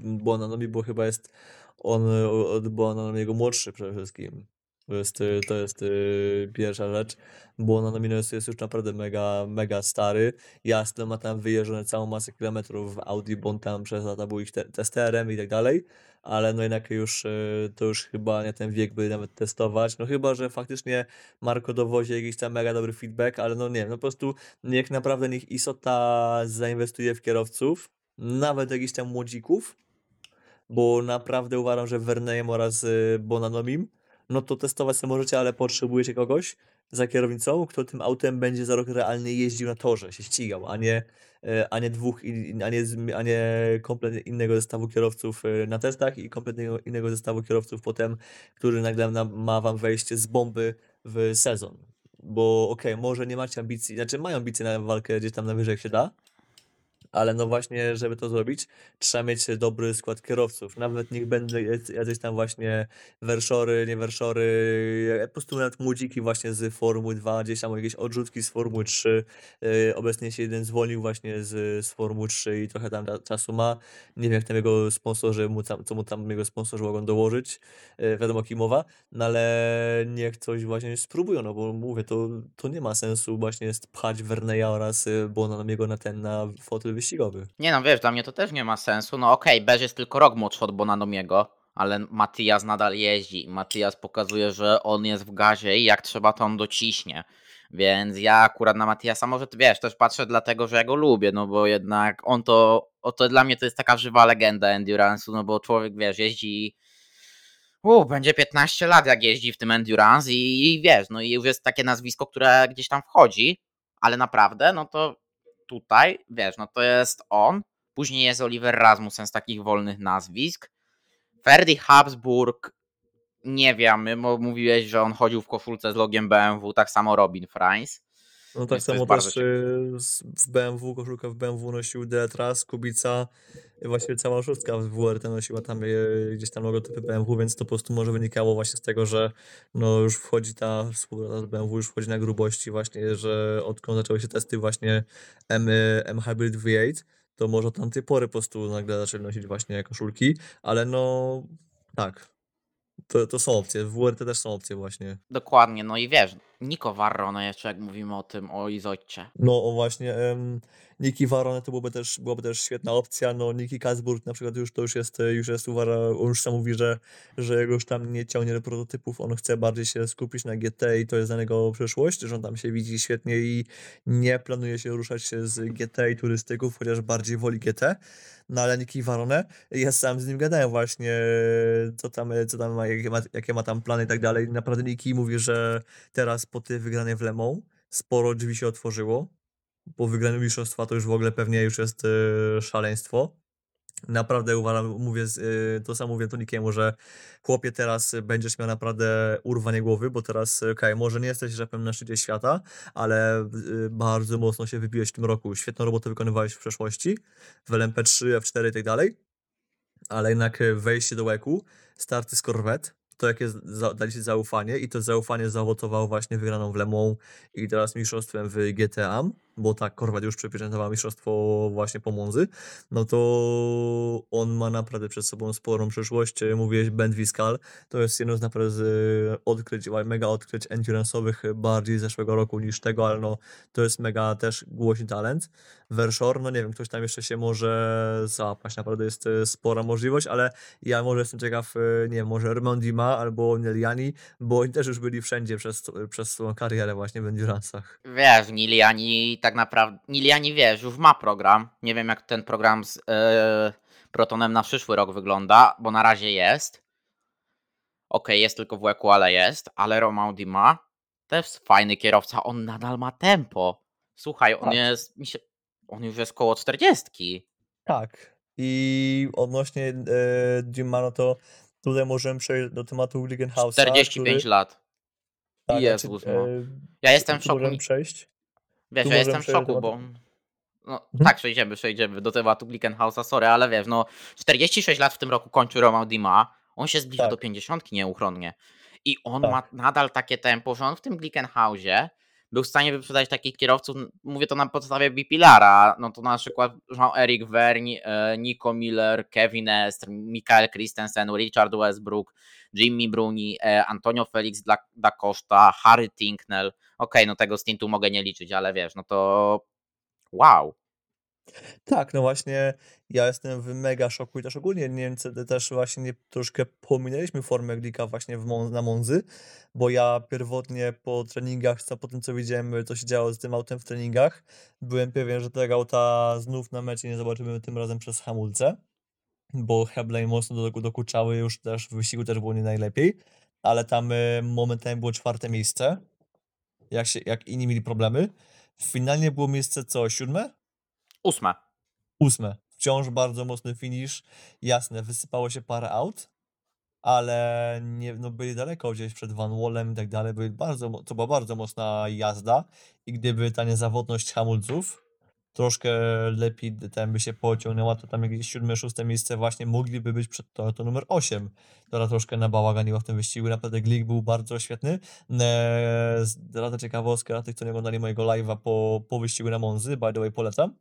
Bonanomi, bo chyba jest on y, od Bonanomiego młodszy przede wszystkim. To jest, y, to jest y, pierwsza rzecz. Bonanomi no jest, jest już naprawdę mega, mega stary. Jasno ma tam wyjeżdżone całą masę kilometrów w Audi, bo on tam przez lata był ich te, testerem i tak dalej, ale no jednak już y, to już chyba nie ten wiek, by nawet testować. No chyba, że faktycznie Marko dowozi jakiś tam mega dobry feedback, ale no nie wiem, no po prostu niech naprawdę niech Isota zainwestuje w kierowców, nawet jakichś tam młodzików, bo naprawdę uważam, że Vernejem oraz Bonanomim, no to testować sobie możecie, ale potrzebujecie kogoś za kierownicą, kto tym autem będzie za rok realnie jeździł na torze, się ścigał, a nie, y, a nie dwóch, a nie, a nie kompletnie innego zestawu kierowców y, na testach i kompletnie innego zestawu kierowców potem, który nagle na- ma wam wejść z bomby w sezon. Bo okej, może nie macie ambicji, znaczy mają ambicje na walkę gdzieś tam na wyżej jak się da, ale no właśnie, żeby to zrobić, trzeba mieć dobry skład kierowców. Nawet niech będą jacy- jacyś tam właśnie werszory, nie werszory, po prostu nawet młodziki właśnie z Formuły 2, gdzieś tam jakieś odrzutki z Formuły 3. Yy, Obecnie się jeden zwolnił właśnie z, z Formuły 3 i trochę tam cza- czasu ma. Nie wiem, jak tam jego sponsorzy, mu tam, co mu tam jego sponsorzy mogą dołożyć. Wiadomo, kim mowa. No ale niech coś właśnie spróbują, no bo mówię, to, to nie ma sensu właśnie pchać Verneya oraz y, Bonamiego na ten, na fotel wyścigowy. Nie no, wiesz, dla mnie to też nie ma sensu. No okej, Bez jest tylko rok młodszy od Bonanomiego, ale Matias nadal jeździ Matias pokazuje, że on jest w gazie i jak trzeba, to on dociśnie. Więc ja akurat na Matiasa może, wiesz, też patrzę dlatego, że ja go lubię, no bo jednak on to, o to dla mnie to jest taka żywa legenda Endurance'u, no bo człowiek, wiesz, jeździ u, będzie 15 lat jak jeździ w tym Endurance i, i wiesz, no i już jest takie nazwisko, które gdzieś tam wchodzi, ale naprawdę, no to tutaj, wiesz, no to jest on, później jest Oliver Rasmussen z takich wolnych nazwisk, Ferdi Habsburg, nie wiemy, bo mówiłeś, że on chodził w koszulce z logiem BMW, tak samo Robin Freins. No tak Więc samo też y, w BMW, koszulka w BMW nosił Deletras, Kubica, właściwie cała szóstka w WRT nosiła tam y, gdzieś tam logotypy BMW, więc to po prostu może wynikało właśnie z tego, że no już wchodzi ta współpraca z BMW, już wchodzi na grubości właśnie, że odkąd zaczęły się testy właśnie M, M Hybrid V8, to może od tamtej pory po prostu nagle zaczęli nosić właśnie koszulki, ale no tak, to, to są opcje, w WRT też są opcje właśnie. Dokładnie, no i wiesz, Nico Varro, no jeszcze jak mówimy o tym, o Izojcie. No o właśnie, Niki Varone to byłoby też, byłaby też świetna opcja, no Niki Kasburg na przykład już to już jest, już jest uwara, on już sam mówi, że, że jego już tam nie ciągnie do prototypów, on chce bardziej się skupić na GT i to jest dla niego przyszłość, że on tam się widzi świetnie i nie planuje się ruszać się z GT i turystyków, chociaż bardziej woli GT, no ale Niki Varone, ja sam z nim gadałem właśnie, co tam, co tam ma, jakie ma, jakie ma tam plany i tak dalej, naprawdę Niki mówi, że teraz po tej wygranej w Le Mans sporo drzwi się otworzyło, po wygraniu mistrzostwa to już w ogóle pewnie już jest y, szaleństwo. Naprawdę uważam, mówię, y, to samo mówię Tonikiemu, że chłopie teraz będziesz miał naprawdę urwanie głowy, bo teraz, y, okej, może nie jesteś rzepem na szczycie świata, ale y, bardzo mocno się wybiłeś w tym roku. Świetną robotę wykonywałeś w przeszłości, w LMP3, F4 i tak dalej, ale jednak wejście do łeku, starty z Corvette, to jakie z- za, dali ci zaufanie i to zaufanie zaowocowało właśnie wygraną w Le Mans i teraz mistrzostwem w GTA, bo tak, Korwat już przeprezentował mistrzostwo właśnie po Monzy, no to on ma naprawdę przed sobą sporą przyszłość. Mówiłeś Ben Viscal, to jest jedno z naprawdę z odkryć, mega odkryć endurance'owych bardziej zeszłego roku niż tego, ale no to jest mega też głośny talent. Vershore, no nie wiem, ktoś tam jeszcze się może zapaść, naprawdę jest e, spora możliwość, ale ja może jestem ciekaw, e, nie wiem, może Raymond Dima albo Neliani, bo oni też już byli wszędzie przez, przez swoją karierę właśnie w endurance'ach. Wiesz, Niliani tak naprawdę, Niliani wiesz, już ma program. Nie wiem jak ten program z e, Protonem na przyszły rok wygląda, bo na razie jest. Okej, jest tylko w łeku, ale jest. Ale Romaudi ma. To jest fajny kierowca, on nadal ma tempo. Słuchaj, on Tak. jest, mi się, on już jest koło 40. Tak. I odnośnie e, Jimmano, to tutaj możemy przejść do tematu Glickenhausa, 45 który... lat. Tak, Jezus, znaczy, no. e, Ja jestem w szoku. możemy przejść. Wiesz, Tu ja jestem w szoku, bo. No, Mhm. tak, przejdziemy, przejdziemy do tematu Glickenhausa, sorry, ale wiesz, no 46 lat w tym roku kończy Romain Dima, on się zbliża Tak. do 50 nieuchronnie i on Tak. ma nadal takie tempo, że on w tym Glickenhausie był w stanie wyprzedać takich kierowców, mówię to na podstawie Bipilara, no to na przykład Jean-Eric Vergne, e, Nico Miller, Kevin Est, Michael Christensen, Richard Westbrook, Jimmy Bruni, e, Antonio Felix da, da Costa, Harry Tinknell, okej, no tego stintu mogę nie liczyć, ale wiesz, no to wow. Tak, no właśnie ja jestem w mega szoku i też ogólnie Niemcy też właśnie nie, troszkę pominęliśmy formę Glika właśnie Mon na Monzy, bo ja pierwotnie po treningach, co po tym co widziałem, co się działo z tym autem w treningach, byłem pewien, że tego auta znów na mecie nie zobaczymy tym razem przez hamulce, bo Heblane mocno do, dokuczały już też w wyścigu też było nie najlepiej, ale tam y, momentami było czwarte miejsce, jak, się, jak inni mieli problemy. Finalnie było miejsce co, siódme? Ósme. Ósme. Wciąż bardzo mocny finish. Jasne, wysypało się parę aut, ale nie, no byli daleko gdzieś przed Van Wallem i tak dalej. Byli bardzo, to była bardzo mocna jazda i gdyby ta niezawodność hamulców troszkę lepiej ten by się pociągnęła, to tam jakieś siódme, szóste miejsce właśnie mogliby być przed to, to numer 8, która troszkę nabałaganiła w tym wyścigu. Naprawdę Glick był bardzo świetny. Eee, Rada ciekawostka dla tych, co nie oglądali mojego live'a po, po wyścigu na Monzy, by the way polecam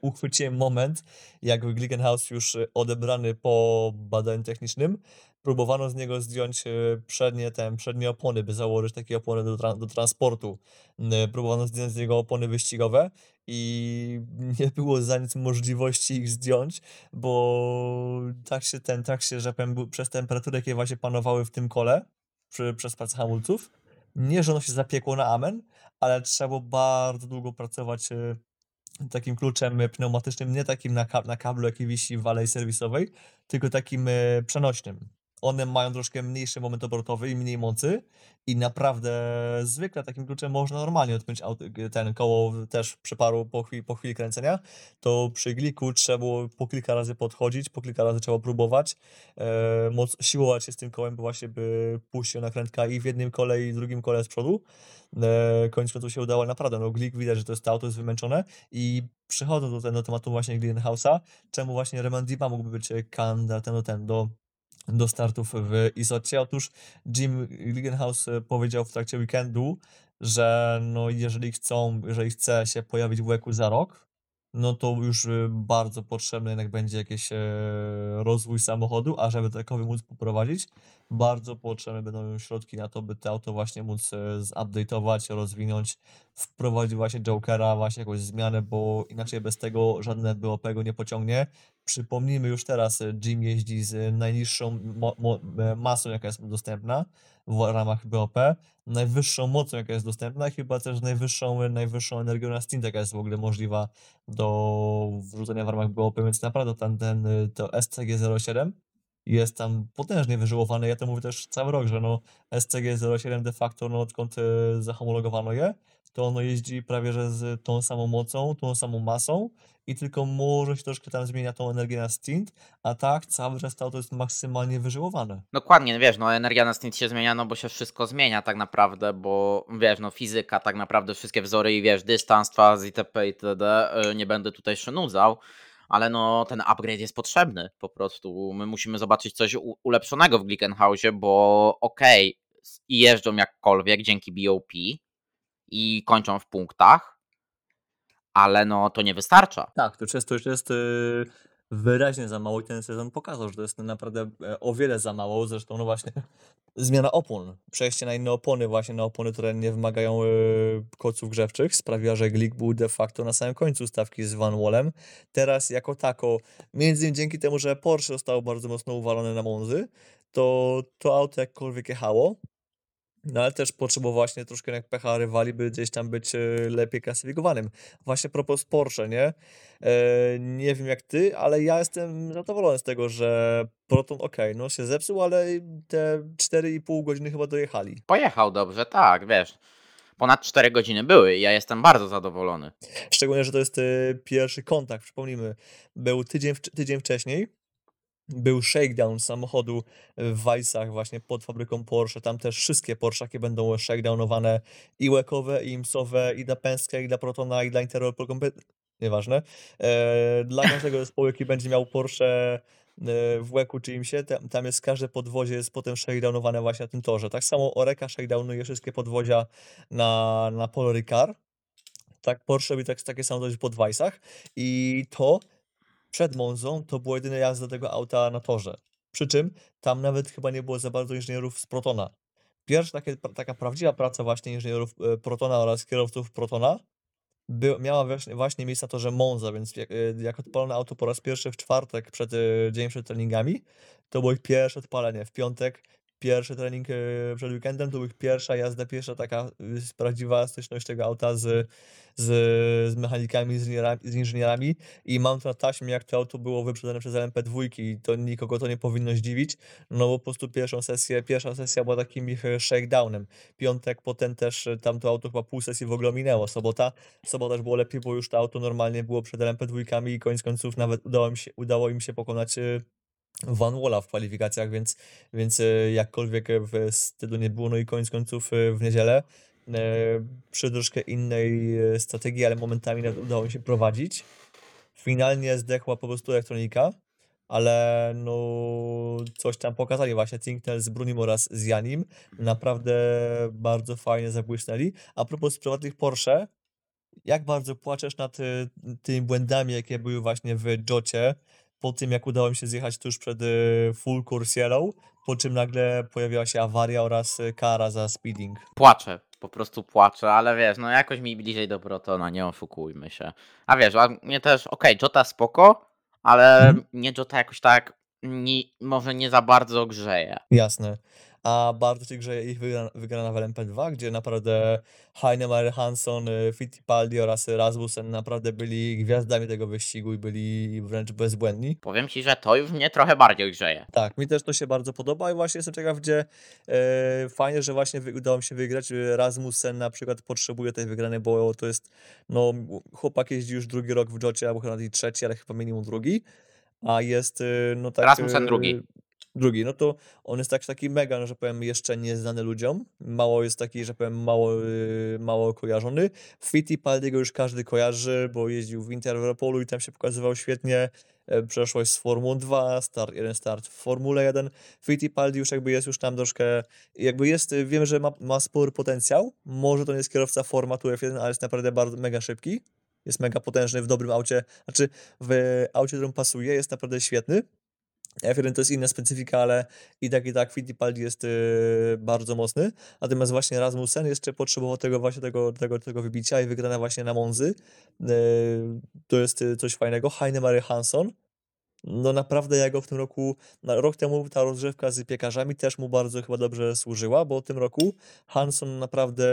uchwyciłem moment, jak Glickenhaus już e, odebrany po badaniu technicznym, próbowano z niego zdjąć e, przednie, ten, przednie opony, by założyć takie opony do, tra- do transportu. E, Próbowano zdjąć z niego opony wyścigowe i nie było za nic możliwości ich zdjąć, bo tak się ten, tak się, że powiem, przez temperaturę, jakie właśnie panowały w tym kole, przy, przez pracę hamulców, nie, że ono się zapiekło na amen, ale trzeba było bardzo długo pracować e, takim kluczem e, pneumatycznym, nie takim na, ka- na kablu, jaki wisi w alei serwisowej, tylko takim e, przenośnym. One mają troszkę mniejszy moment obrotowy i mniej mocy i naprawdę zwykle takim kluczem można normalnie odpiąć ten koło też przy paru po chwili, po chwili kręcenia, to przy gliku trzeba było po kilka razy podchodzić, po kilka razy trzeba próbować, e, moc, siłować się z tym kołem, bo właśnie by puścił nakrętka i w jednym kole i w drugim kole z przodu. E, koniec końców się udało naprawdę, no Glik widać, że to jest to auto jest wymęczone i przechodząc do, do tematu właśnie Glickenhausa, czemu właśnie Remandipa mógłby być e, kandydatem do ten, do, do startów w Isocie? Otóż Jim Glickenhaus e, powiedział w trakcie weekendu, że no jeżeli chcą, jeżeli chce się pojawić w łeku za rok, no to już y, bardzo potrzebny jednak będzie jakiś e, rozwój samochodu, a żeby takowy móc poprowadzić, bardzo potrzebne będą środki na to, by to auto właśnie móc e, zupdate'ować, rozwinąć, wprowadzić właśnie Jokera, właśnie jakąś zmianę, bo inaczej bez tego żadne BOP go nie pociągnie. Przypomnijmy już teraz, e, Jim jeździ z najniższą mo- mo- e, masą, jaka jest dostępna w ramach BOP, najwyższą mocą, jaka jest dostępna chyba też najwyższą, najwyższą energią na stint, jaka jest w ogóle możliwa do wrzucenia w ramach BOP, więc naprawdę ten, ten, to SCG-07 jest tam potężnie wyżyłowany. Ja to mówię też cały rok, że no SCG-07 de facto, no odkąd zahomologowano je, to ono jeździ prawie że z tą samą mocą, tą samą masą i tylko może się troszkę tam zmienia tą energię na stint, a tak cały czas to jest maksymalnie wyżyłowane. Dokładnie, no wiesz, no energia na stint się zmienia, no bo się wszystko zmienia tak naprawdę, bo wiesz, no fizyka, tak naprawdę wszystkie wzory i wiesz, dystans, faz itp. itd. y, Nie będę tutaj się nudzał, ale no ten upgrade jest potrzebny po prostu. My musimy zobaczyć coś ulepszonego w Glickenhausie, bo okej, i jeżdżą jakkolwiek dzięki BOP i kończą w punktach, ale no to nie wystarcza. Tak, to często już jest y, wyraźnie za mało i ten sezon pokazał, że to jest naprawdę e, o wiele za mało. Zresztą, no właśnie, zmiana opon, przejście na inne opony, właśnie na opony, które nie wymagają y, koców grzewczych, sprawiła, że Glick był de facto na samym końcu stawki z Van Wallem. Teraz jako tako, między innymi dzięki temu, że Porsche zostało bardzo mocno uwalone na Monzy, to to auto jakkolwiek jechało, No ale też potrzebował właśnie troszkę jak pecha rywali, by gdzieś tam być e, lepiej klasyfikowanym. Właśnie propos Porsche, nie? E, nie wiem jak ty, ale ja jestem zadowolony z tego, że Proton okej, no się zepsuł, ale te 4,5 godziny chyba dojechali. Pojechał dobrze, tak, wiesz. Ponad 4 godziny były i ja jestem bardzo zadowolony. Szczególnie, że to jest e, pierwszy kontakt, przypomnijmy. Był tydzień, tydzień wcześniej, był shakedown samochodu w Weissach właśnie pod fabryką Porsche. Tam też wszystkie Porszaki będą shakedownowane i łekowe, i imsowe, i dla Penske, i dla Protona, i dla Interopol, nieważne. E, dla każdego zespołu, jaki będzie miał Porsche e, w łeku czy imsie, tam, tam jest każde podwozie jest potem shakedownowane właśnie na tym torze. Tak samo Oreka shakedownuje wszystkie podwozia na, na Polo Ricard. Tak, Porsche robi tak, takie samo coś pod Weissach i to przed Monzą to była jedyna jazda tego auta na torze. Przy czym tam nawet chyba nie było za bardzo inżynierów z Protona. Pierwsza takie, taka prawdziwa praca właśnie inżynierów e, Protona oraz kierowców Protona by, miała właśnie, właśnie miejsce na torze Monza, więc jak, e, jak odpalono auto po raz pierwszy w czwartek, przed, e, dzień przed treningami, to było ich pierwsze odpalenie. W piątek pierwszy trening e, przed weekendem, to była pierwsza jazda, pierwsza taka y, prawdziwa styczność tego auta z, z, z mechanikami, z inżynierami, z inżynierami i mam to na taśmie, jak to auto było wyprzedzone przez LMP2 i to nikogo to nie powinno zdziwić, no bo po prostu pierwszą sesję, pierwsza sesja była takim ich e, shakedownem. Piątek, potem też e, tamto auto chyba pół sesji w ogóle minęło. Sobota, sobota też było lepiej, bo już to auto normalnie było przed LMP2 i koniec końców nawet udało im się, udało im się pokonać Van Walla w kwalifikacjach, więc, więc e, jakkolwiek w stylu nie było, no i koniec końców e, w niedzielę e, przy troszkę innej e, strategii, ale momentami udało mi się prowadzić. Finalnie zdechła po prostu elektronika, ale no coś tam pokazali właśnie Tinknell z Brunim oraz z Janim. Naprawdę bardzo fajnie zabłysnęli. A propos prywatnych Porsche, jak bardzo płaczesz nad tymi błędami, jakie były właśnie w Jocie, po tym jak udało mi się zjechać tuż przed y, Full Course Yellow, po czym nagle pojawiła się awaria oraz y, kara za speeding. Płaczę, po prostu płaczę, ale wiesz, no jakoś mi bliżej do Protona, nie oszukujmy się. A wiesz, a mnie też, okej, Jota spoko, ale Mhm. mnie Jota jakoś tak nie, może nie za bardzo grzeje. Jasne. A bardzo cię grzeje ich wygra- wygrana w LMP2, gdzie naprawdę Heinemar, Hansson, y, Fittipaldi oraz Rasmussen naprawdę byli gwiazdami tego wyścigu i byli wręcz bezbłędni. Powiem ci, że to już mnie trochę bardziej grzeje. Tak, mi też to się bardzo podoba i właśnie jestem ciekaw, gdzie e, fajnie, że właśnie udało mi się wygrać. Rasmussen na przykład potrzebuje tej wygranej, bo to jest, no chłopak jeździ już drugi rok w Jocie, albo chyba nawet trzeci, ale chyba minimum drugi, a jest y, no tak... Rasmussen y, drugi. Drugi, no to on jest tak, taki mega, no, że powiem, jeszcze nieznany ludziom. Mało jest taki, że powiem, mało, y, mało kojarzony. Fittipaldiego już każdy kojarzy, bo jeździł w Interpolu i tam się pokazywał świetnie. E, Przeszłość z Formuły 2, start, jeden start w Formule 1. Fittipaldi już jakby jest już tam troszkę, jakby jest, y, wiem, że ma, ma spory potencjał. Może to nie jest kierowca formatu F1, ale jest naprawdę bardzo mega szybki. Jest mega potężny w dobrym aucie, znaczy w aucie, którym pasuje, jest naprawdę świetny. F1 to jest inna specyfika, ale i tak i tak Fittipaldi jest y, bardzo mocny. Natomiast właśnie Rasmussen jeszcze potrzebował tego właśnie tego, tego, tego wybicia i wygrana właśnie na Monzy. Y, to jest y, coś fajnego. Heinemary Hansson. No naprawdę ja go w tym roku, rok temu ta rozgrzewka z piekarzami też mu bardzo chyba dobrze służyła, bo tym roku Hansson naprawdę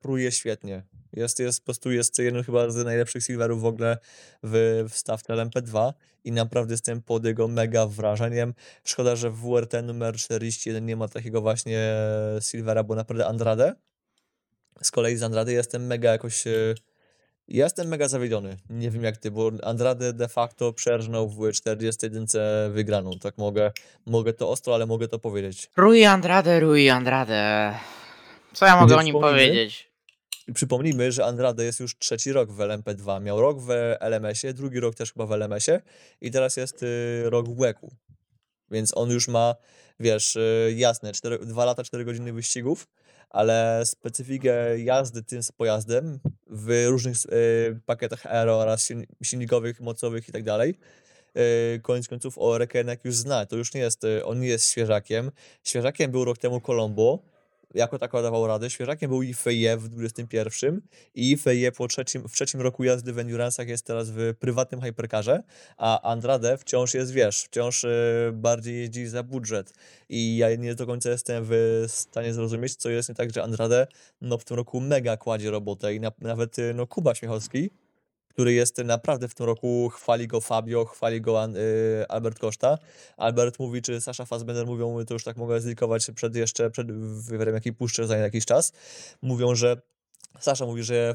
pruje świetnie. Jest, jest po prostu jest jeden chyba z najlepszych silverów w ogóle w, w stawce LMP2 i naprawdę jestem pod jego mega wrażeniem. Szkoda, że w WRT numer 41 nie ma takiego właśnie silvera, bo naprawdę Andrade. Z kolei z Andrade jestem mega jakoś e, ja jestem mega zawiedziony. Nie wiem jak ty, bo Andrade de facto przerżnął w 41 wygraną. Tak mogę, mogę to ostro, ale mogę to powiedzieć. Rui Andrade, Rui Andrade. Co ja mogę Gdzie o nim powiedzieć? Przypomnijmy, że Andrade jest już trzeci rok w LMP2. Miał rok w LMS-ie, drugi rok też chyba w LMS-ie i teraz jest y, rok w WEC-u. Więc on już ma, wiesz, y, jasne, 4, 2 lata, 4 godziny wyścigów, ale specyfikę jazdy tym pojazdem w różnych y, pakietach aero oraz silni- silnikowych, mocowych i tak dalej. y, Koniec końców o Rekenek już zna. To już nie jest, y, on nie jest świeżakiem. Świeżakiem był rok temu Colombo. Jako tako dawał radę. Świeżakiem był i Feje w 21 i Feje po trzecim, w trzecim roku jazdy w Endurance'ach jest teraz w prywatnym hypercarze, a Andrade wciąż jest, wiesz, wciąż e, bardziej jeździ za budżet. I ja nie do końca jestem w stanie zrozumieć, co jest nie tak, że Andrade no, w tym roku mega kładzie robotę i na, nawet e, no, Kuba Śmiechowski, który jest naprawdę w tym roku, chwali go Fabio, chwali go y, Albert Koszta. Albert mówi, czy Sasza Fassbender mówią, to już tak mogę zlikować przed jeszcze, przed wywiadem, jaki puszczę za jakiś czas. Mówią, że Sasza mówi, że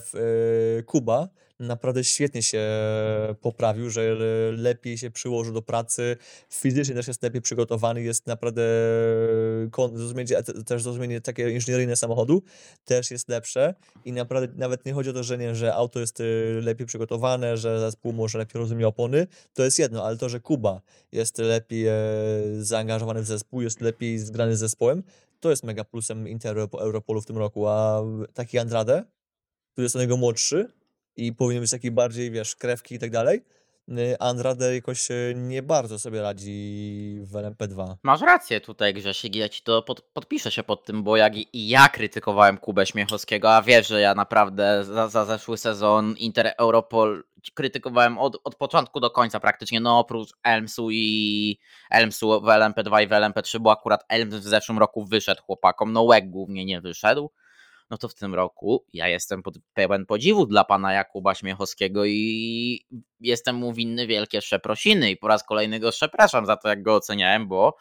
y, Kuba naprawdę świetnie się poprawił, że lepiej się przyłożył do pracy, fizycznie też jest lepiej przygotowany, jest naprawdę zrozumienie, też zrozumienie takie inżynieryjne samochodu też jest lepsze i naprawdę nawet nie chodzi o to, że nie, że auto jest y, lepiej przygotowane, że zespół może lepiej rozumie opony, to jest jedno, ale to, że Kuba jest lepiej e, zaangażowany w zespół, jest lepiej zgrany z zespołem, to jest mega plusem Inter Europolu w tym roku, a taki Andrade, który jest od niego młodszy i powinien być taki bardziej, wiesz, krewki i tak dalej, y, Andrade jakoś y, nie bardzo sobie radzi w LMP2. Masz rację tutaj, Grzesik, ja ci to pod, podpiszę się pod tym, bo jak i ja krytykowałem Kubę Śmiechowskiego, a wiesz, że ja naprawdę za, za zeszły sezon Inter Europol krytykowałem od, od początku do końca praktycznie, no oprócz Elmsu i Elmsu w LMP2 i w LMP3, bo akurat Elms w zeszłym roku wyszedł chłopakom, no Łek głównie nie wyszedł, no to w tym roku ja jestem pod, pełen podziwu dla pana Jakuba Śmiechowskiego i jestem mu winny wielkie przeprosiny i po raz kolejny go przepraszam za to, jak go oceniałem, bo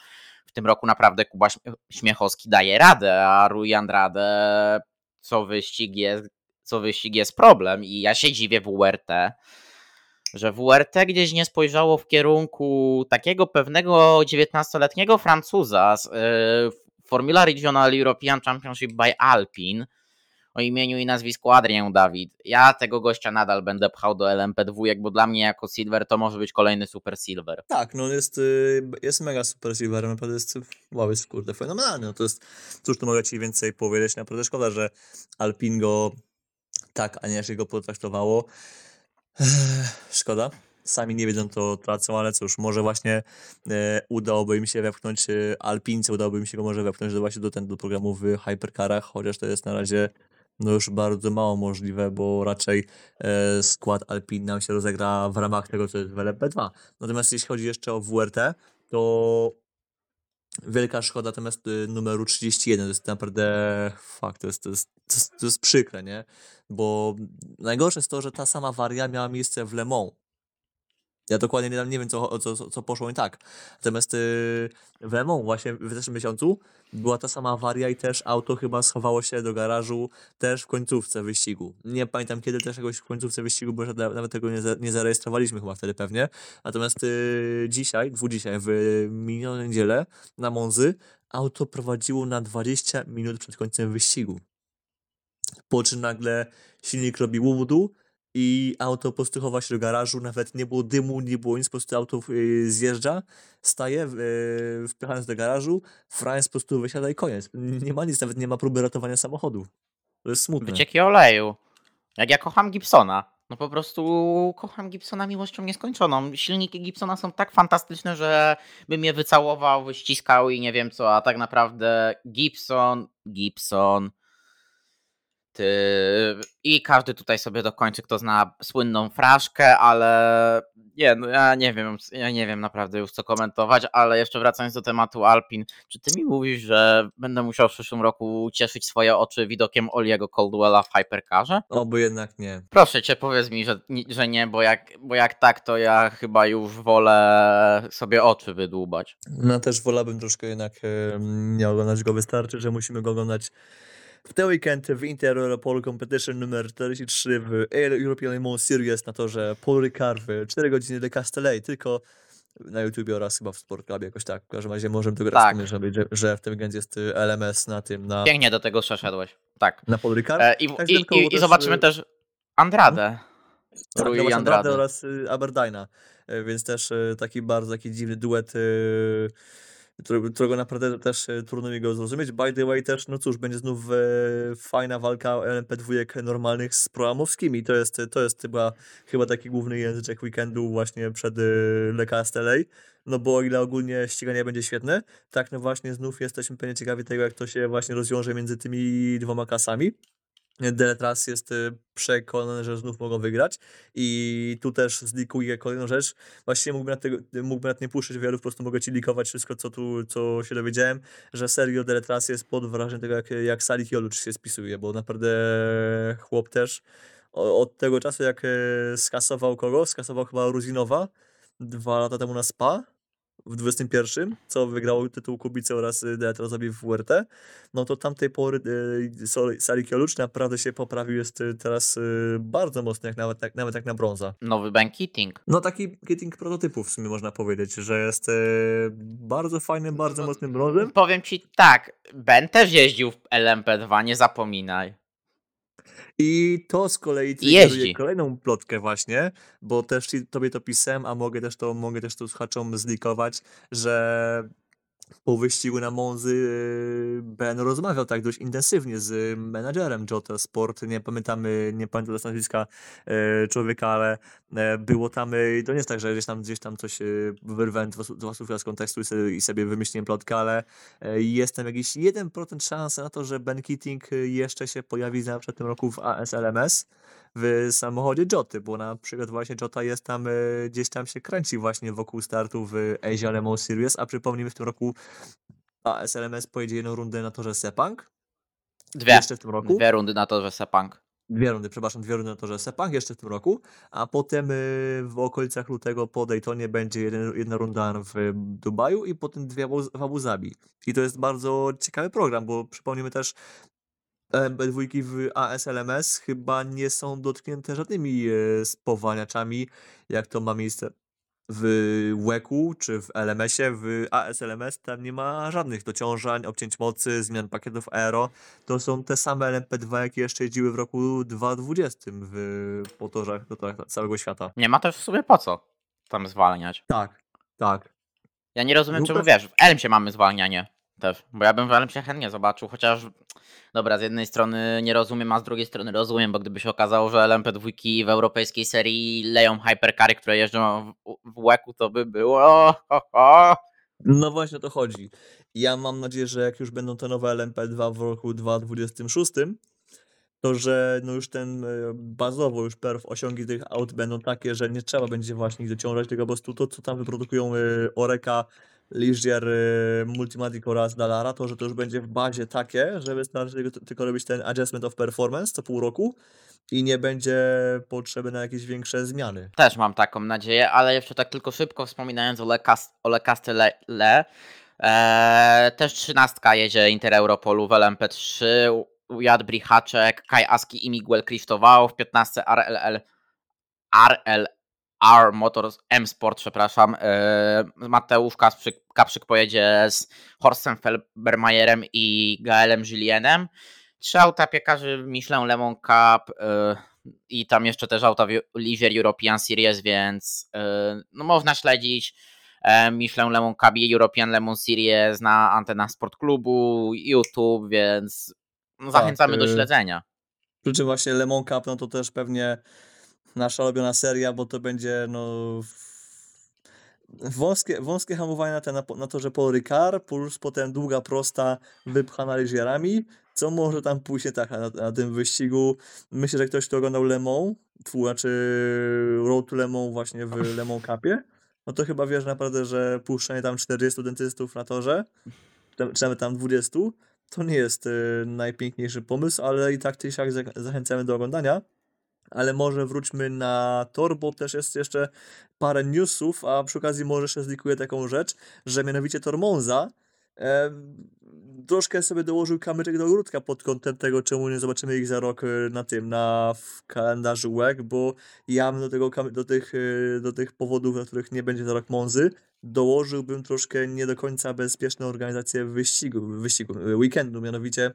w tym roku naprawdę Kuba Śmiechowski daje radę, a Rui Andrade co wyścig jest, co wyścig jest problem i ja się dziwię w WRT, że WRT gdzieś nie spojrzało w kierunku takiego pewnego 19-letniego Francuza z y, Formula Regional European Championship by Alpine o imieniu i nazwisku Adrian Dawid. Ja tego gościa nadal będę pchał do LMP2, bo dla mnie jako Silver to może być kolejny Super Silver. Tak, no jest, y, jest mega Super Silver, naprawdę jest, wow, jest kurde fenomenalny. No to jest, cóż tu mogę Ci więcej powiedzieć, naprawdę szkoda, że Alpine go tak, a nie się go potraktowało. Szkoda. Sami nie wiedzą, to tracą, ale cóż, może właśnie e, udałoby im się wepchnąć e, Alpince, udałoby im się go może wepchnąć do, właśnie do, ten, do programu w Hypercarach, chociaż to jest na razie no już bardzo mało możliwe, bo raczej e, skład Alpine nam się rozegra w ramach tego, co jest w LMP2. Natomiast jeśli chodzi jeszcze o WRT, to wielka szkoda, natomiast y, numeru 31 to jest naprawdę fakt, to jest, to, jest, to, jest, to jest przykre, nie? Bo najgorsze jest to, że ta sama waria miała miejsce w Le Mans. Ja dokładnie nie, nie wiem, co, co, co poszło nie tak. Natomiast yy, w właśnie w zeszłym miesiącu była ta sama awaria i też auto chyba schowało się do garażu też w końcówce wyścigu. Nie pamiętam kiedy też jakoś w końcówce wyścigu, bo nawet tego nie, nie zarejestrowaliśmy chyba wtedy pewnie. Natomiast yy, dzisiaj, dwu dzisiaj, w minioną niedzielę na Monzy auto prowadziło na 20 minut przed końcem wyścigu. Po czym nagle silnik robi łudu, i auto po prostu chowa się do garażu, nawet nie było dymu, nie było nic, po prostu auto yy, zjeżdża, staje, yy, wpychając do garażu, Franz po prostu wysiada i koniec. Nie ma nic, nawet nie ma próby ratowania samochodu. To jest smutne. Wycieki oleju. Jak ja kocham Gibsona. No po prostu kocham Gibsona miłością nieskończoną. Silniki Gibsona są tak fantastyczne, że bym je wycałował, wyściskał i nie wiem co, a tak naprawdę Gibson, Gibson. I każdy tutaj sobie dokończy, kto zna słynną fraszkę, ale nie, no ja nie wiem, ja nie wiem naprawdę już co komentować, ale jeszcze wracając do tematu Alpin, czy ty mi mówisz, że będę musiał w przyszłym roku cieszyć swoje oczy widokiem Oliego Coldwella w Hypercarze? Oby jednak nie. Proszę cię, powiedz mi, że, że nie, bo jak, bo jak tak, to ja chyba już wolę sobie oczy wydłubać. No też wolałbym troszkę jednak nie oglądać go, wystarczy, że musimy go oglądać w ten weekend w Inter Europol Competition numer 43 w European Mans Series na torze Paul Ricard w 4 godziny de Castellet, tylko na YouTubie oraz chyba w Sport Club jakoś tak. W każdym razie możemy tego Tak. raz zrobić, że, że w tym weekend jest y, LMS na tym, na, Pięknie do tego przeszedłeś. Tak. na Paul Ricard. E, I, Tak, i, i, i też, zobaczymy y, też Andrade. Tak, Rui no właśnie Andrade. Andrade oraz y, Aberdyna, Y, więc też y, taki bardzo taki dziwny duet y, którego, naprawdę też e, trudno mi go zrozumieć. By the way też, no cóż, będzie znów e, fajna walka LMP2 normalnych z proamowskimi. To jest, to jest chyba, chyba taki główny języczek weekendu właśnie przed e. No bo o ile ogólnie ściganie będzie świetne, tak no właśnie znów jesteśmy pewnie ciekawi tego, jak to się właśnie rozwiąże między tymi dwoma klasami. Deletras jest y, przekonany, że znów mogą wygrać i tu też zlikuję kolejną rzecz. Właściwie mógłbym na, tego, mógłbym na nie puszczać wielu, po prostu mogę ci likować wszystko, co tu, co się dowiedziałem, że serio Deletras jest pod wrażeniem tego, jak, jak Salik Jolucz się spisuje, bo naprawdę chłop też od tego czasu, jak e, skasował kogo? Skasował chyba Ruzinowa dwa lata temu na SPA w 21, co wygrał tytuł Kubicy oraz y, Deatrozowi w WRT, no to tamtej pory y, Sol- Salik Jolucz naprawdę się poprawił, jest y, teraz y, bardzo mocny, jak nawet, jak, nawet jak na brąza. Nowy Ben Keating. No taki kitting prototypu w sumie można powiedzieć, że jest e, bardzo fajnym, bardzo mocnym brązem. Powiem ci tak, Ben też jeździł w LMP2, nie zapominaj. I to z kolei triggeruje kolejną plotkę właśnie, bo też tobie to pisałem, a mogę też to, mogę też to słuchaczom zlikować, że po wyścigu na Monzy y, Ben rozmawiał tak dość intensywnie z menadżerem Jota Sport, nie pamiętamy, nie pamiętam teraz nazwiska e, człowieka, ale e, było tam, e, to nie jest tak, że gdzieś tam, gdzieś tam coś wyrwałem dwa, sł- dwa słówka z kontekstu i sobie, wymyśliłem plotkę, ale e, jest tam jakiś 1% szansy na to, że Ben Keating jeszcze się pojawi przykład w tym roku w ASLMS w samochodzie Joty, bo na przykład właśnie Jota jest tam, gdzieś tam się kręci właśnie wokół startu w Asia Le Mans Series, a przypomnijmy w tym roku ASLMS pojedzie jedną rundę na torze Sepang, Dwie. jeszcze w tym roku. Dwie rundy na torze Sepang. Dwie rundy, przepraszam, dwie rundy na torze Sepang jeszcze w tym roku, a potem y, w okolicach lutego po Daytonie będzie jeden, jedna runda w Dubaju i potem dwie w Abu- Zabi. I to jest bardzo ciekawy program, bo przypomnijmy też, B2 w ASLMS chyba nie są dotknięte żadnymi e, spowalniaczami, jak to ma miejsce w WEC-u czy w LMS-ie. W ASLMS tam nie ma żadnych dociążań, obcięć mocy, zmian pakietów aero. To są te same LMP2, jakie jeszcze jeździły w roku 2020 w motorzach do całego świata. Nie ma też w sumie po co tam zwalniać. Tak, tak. Ja nie rozumiem, No czemu wiesz, w Elmsie mamy zwalnianie też, bo ja bym Elmsie chętnie zobaczył, chociaż dobra, z jednej strony nie rozumiem, a z drugiej strony rozumiem, bo gdyby się okazało, że LMP2 w europejskiej serii leją hypercary, które jeżdżą w, łeku, to by było. No właśnie o to chodzi. Ja mam nadzieję, że jak już będą te nowe LMP2 w roku 2026, to że no już ten e, bazowo już perf osiągi tych aut będą takie, że nie trzeba będzie właśnie ich dociążać, tylko po prostu to, co tam wyprodukują e, Oreka, Ligier, e, Multimatic oraz Dallara, to że to już będzie w bazie takie, że wystarczy tylko, tylko robić ten adjustment of performance co pół roku i nie będzie potrzeby na jakieś większe zmiany. Też mam taką nadzieję, ale jeszcze tak tylko szybko wspominając o Le, o Le e, też trzynastka jedzie Inter Europolu w LMP3, Jad Brichaczek, Kaj Aski i Miguel Krzysztował w 15 RLL, RLR Motors M Sport, przepraszam. E, Mateusz Kasprzyk, Kapszyk pojedzie z Horstem Felbermajerem i Gaelem Julienem. Trzy auta piekarzy Michelin Le Mans Cup e, i tam jeszcze też auta w Ligier European Series, więc e, no można śledzić Michelin Le Mans Cup i European Le Mans Series na antenach Sport Klubu, YouTube, więc no, zachęcamy do e, śledzenia. Przy czym właśnie Lemon Cup, no to też pewnie nasza ulubiona seria, bo to będzie no wąskie, wąskie hamowanie na, ten, na, na torze Paul Ricard, plus potem długa prosta wypchana lyżerami, co może tam pójść nie tak na, na tym wyścigu. Myślę, że ktoś, kto oglądał Le Mans, Road to Le Mans właśnie w Le Mans Cupie, no to chyba wiesz naprawdę, że puszczenie tam 40 dentystów na torze, czy nawet tam 20, to nie jest y, najpiękniejszy pomysł, ale i tak za- zachęcamy do oglądania. Ale może wróćmy na tor, bo też jest jeszcze parę newsów, a przy okazji może jeszcze zlikuję taką rzecz, że mianowicie tor Monza e, troszkę sobie dołożył kamyczek do ogródka pod kątem tego, czemu nie zobaczymy ich za rok e, na tym, na w kalendarzu WEG, bo ja bym do, tego, do, tych, e, do tych powodów, dla których nie będzie za rok Monzy, dołożyłbym troszkę nie do końca bezpieczną organizację wyścigu, wyścigu e, weekendu, mianowicie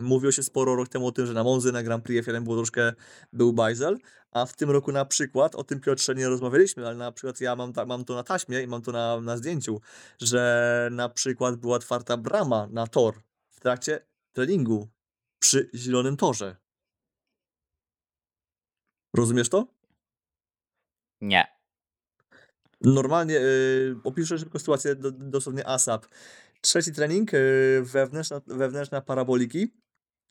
Mówiło się sporo rok temu o tym, że na Monzy na Grand Prix F1 było troszkę był bajzel, a w tym roku na przykład, o tym Piotrze nie rozmawialiśmy, ale na przykład ja mam, ta, mam to na taśmie i mam to na, na zdjęciu, że na przykład była otwarta brama na tor w trakcie treningu przy zielonym torze. Rozumiesz to? Nie. Normalnie y, opiszę szybko sytuację, do, dosłownie ASAP. Trzeci trening, y, wewnętrzna, wewnętrzna paraboliki.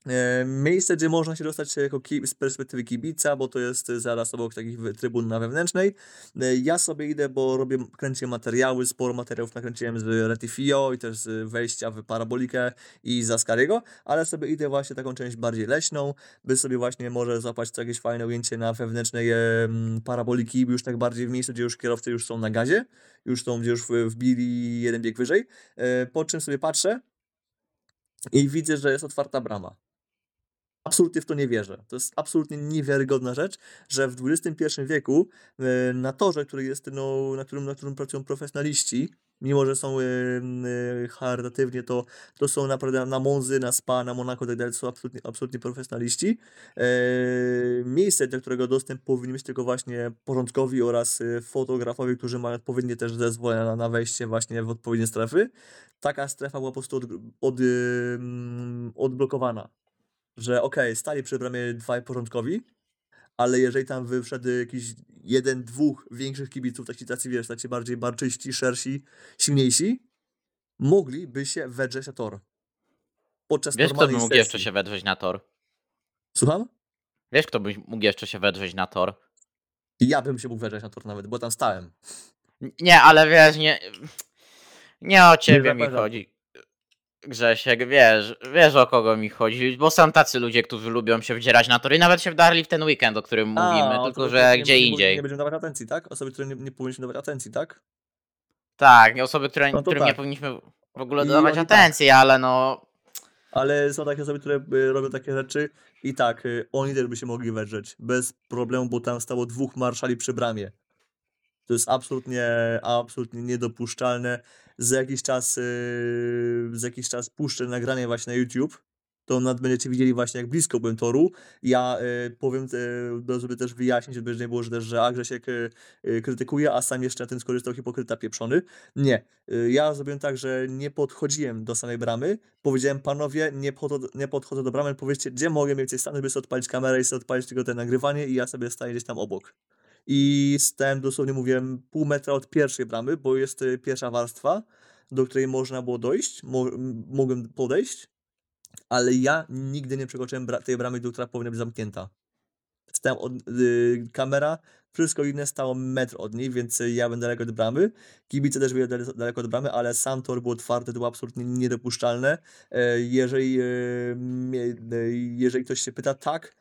E, Miejsce, gdzie można się dostać jako z perspektywy kibica, bo to jest zaraz obok takich trybun na wewnętrznej. E, Ja sobie idę, bo robię, kręcę materiały, sporo materiałów nakręciłem z Retifio i też z wejścia w parabolikę i z Ascariego, ale sobie idę właśnie taką część bardziej leśną, by sobie właśnie może złapać jakieś fajne ujęcie na wewnętrznej em, paraboliki, już tak bardziej w miejscu, gdzie już kierowcy już są na gazie, już są, gdzie już wbili jeden bieg wyżej, E, po czym sobie patrzę i widzę, że jest otwarta brama. Absolutnie w to nie wierzę. To jest absolutnie niewiarygodna rzecz, że w XXI wieku e, na torze, który jest, no, na, którym, na którym pracują profesjonaliści, mimo że są e, charytatywnie, to, to są naprawdę na Monzy, na Spa, na Monaco, tak dalej, to są absolutnie, absolutnie profesjonaliści. Miejsce, do którego dostęp powinni mieć tylko właśnie porządkowi oraz fotografowie, którzy mają odpowiednie też zezwolenia na, na wejście właśnie w odpowiednie strefy. Taka strefa była po prostu od, od, odblokowana że okej, stali przy bramie dwaj porządkowi, ale jeżeli tam wyszedł jakiś jeden, dwóch większych kibiców, tacy, tacy wiesz, tacy bardziej barczyści, szersi, silniejsi, mogliby się wedrzeć na tor. Podczas Wiesz, kto by normalnej mógł sesji. jeszcze się wedrzeć na tor? Słucham? Wiesz, kto by mógł jeszcze się wedrzeć na tor? Ja bym się mógł wedrzeć na tor nawet, bo tam stałem. Nie, ale wiesz, nie. Nie o ciebie mi chodzi. Grzesiek, wiesz, wiesz o kogo mi chodzi, bo są tacy ludzie, którzy lubią się wdzierać na tor i nawet się wdarli w ten weekend, o którym mówimy, A, tylko że nie- gdzie nie, indziej. Nie będziemy dawać atencji, tak? Osoby, które nie, nie powinniśmy dawać atencji, tak? Tak, osoby, które, No którym nie tak. powinniśmy w ogóle I dawać tak. atencji, ale no. Ale są takie osoby, które y, robią takie rzeczy i tak, y, oni też by się mogli wedrzeć. Bez problemu, bo tam stało dwóch marszali przy bramie. To jest absolutnie, absolutnie niedopuszczalne. Za jakiś czas, y, za jakiś czas puszczę nagranie właśnie na YouTube. To nad będziecie widzieli właśnie, jak blisko byłem toru. Ja y, powiem, y, żeby też wyjaśnić, żeby nie było, że też, że Agrzesiek y, krytykuje, a sam jeszcze na tym skorzystał hipokryta pieprzony. Nie. Ja zrobiłem tak, że nie podchodziłem do samej bramy. Powiedziałem, panowie, nie, podchodzę, nie podchodzę do bramy, powiedzcie, gdzie mogę mniej więcej stanąć, by sobie odpalić kamerę i sobie odpalić tylko te nagrywanie i ja sobie staję gdzieś tam obok. I stałem dosłownie, mówiłem, pół metra od pierwszej bramy, bo jest y, pierwsza warstwa, do której można było dojść, mo mogłem podejść, ale ja nigdy nie przekroczyłem bra tej bramy, która powinna być zamknięta. Stałem od, y, kamera, wszystko inne stało metr od niej, więc ja byłem daleko od bramy. Kibice też byli dale- daleko od bramy, ale sam tor był otwarty, to było absolutnie niedopuszczalne. E, Jeżeli, y, jeżeli ktoś się pyta, tak,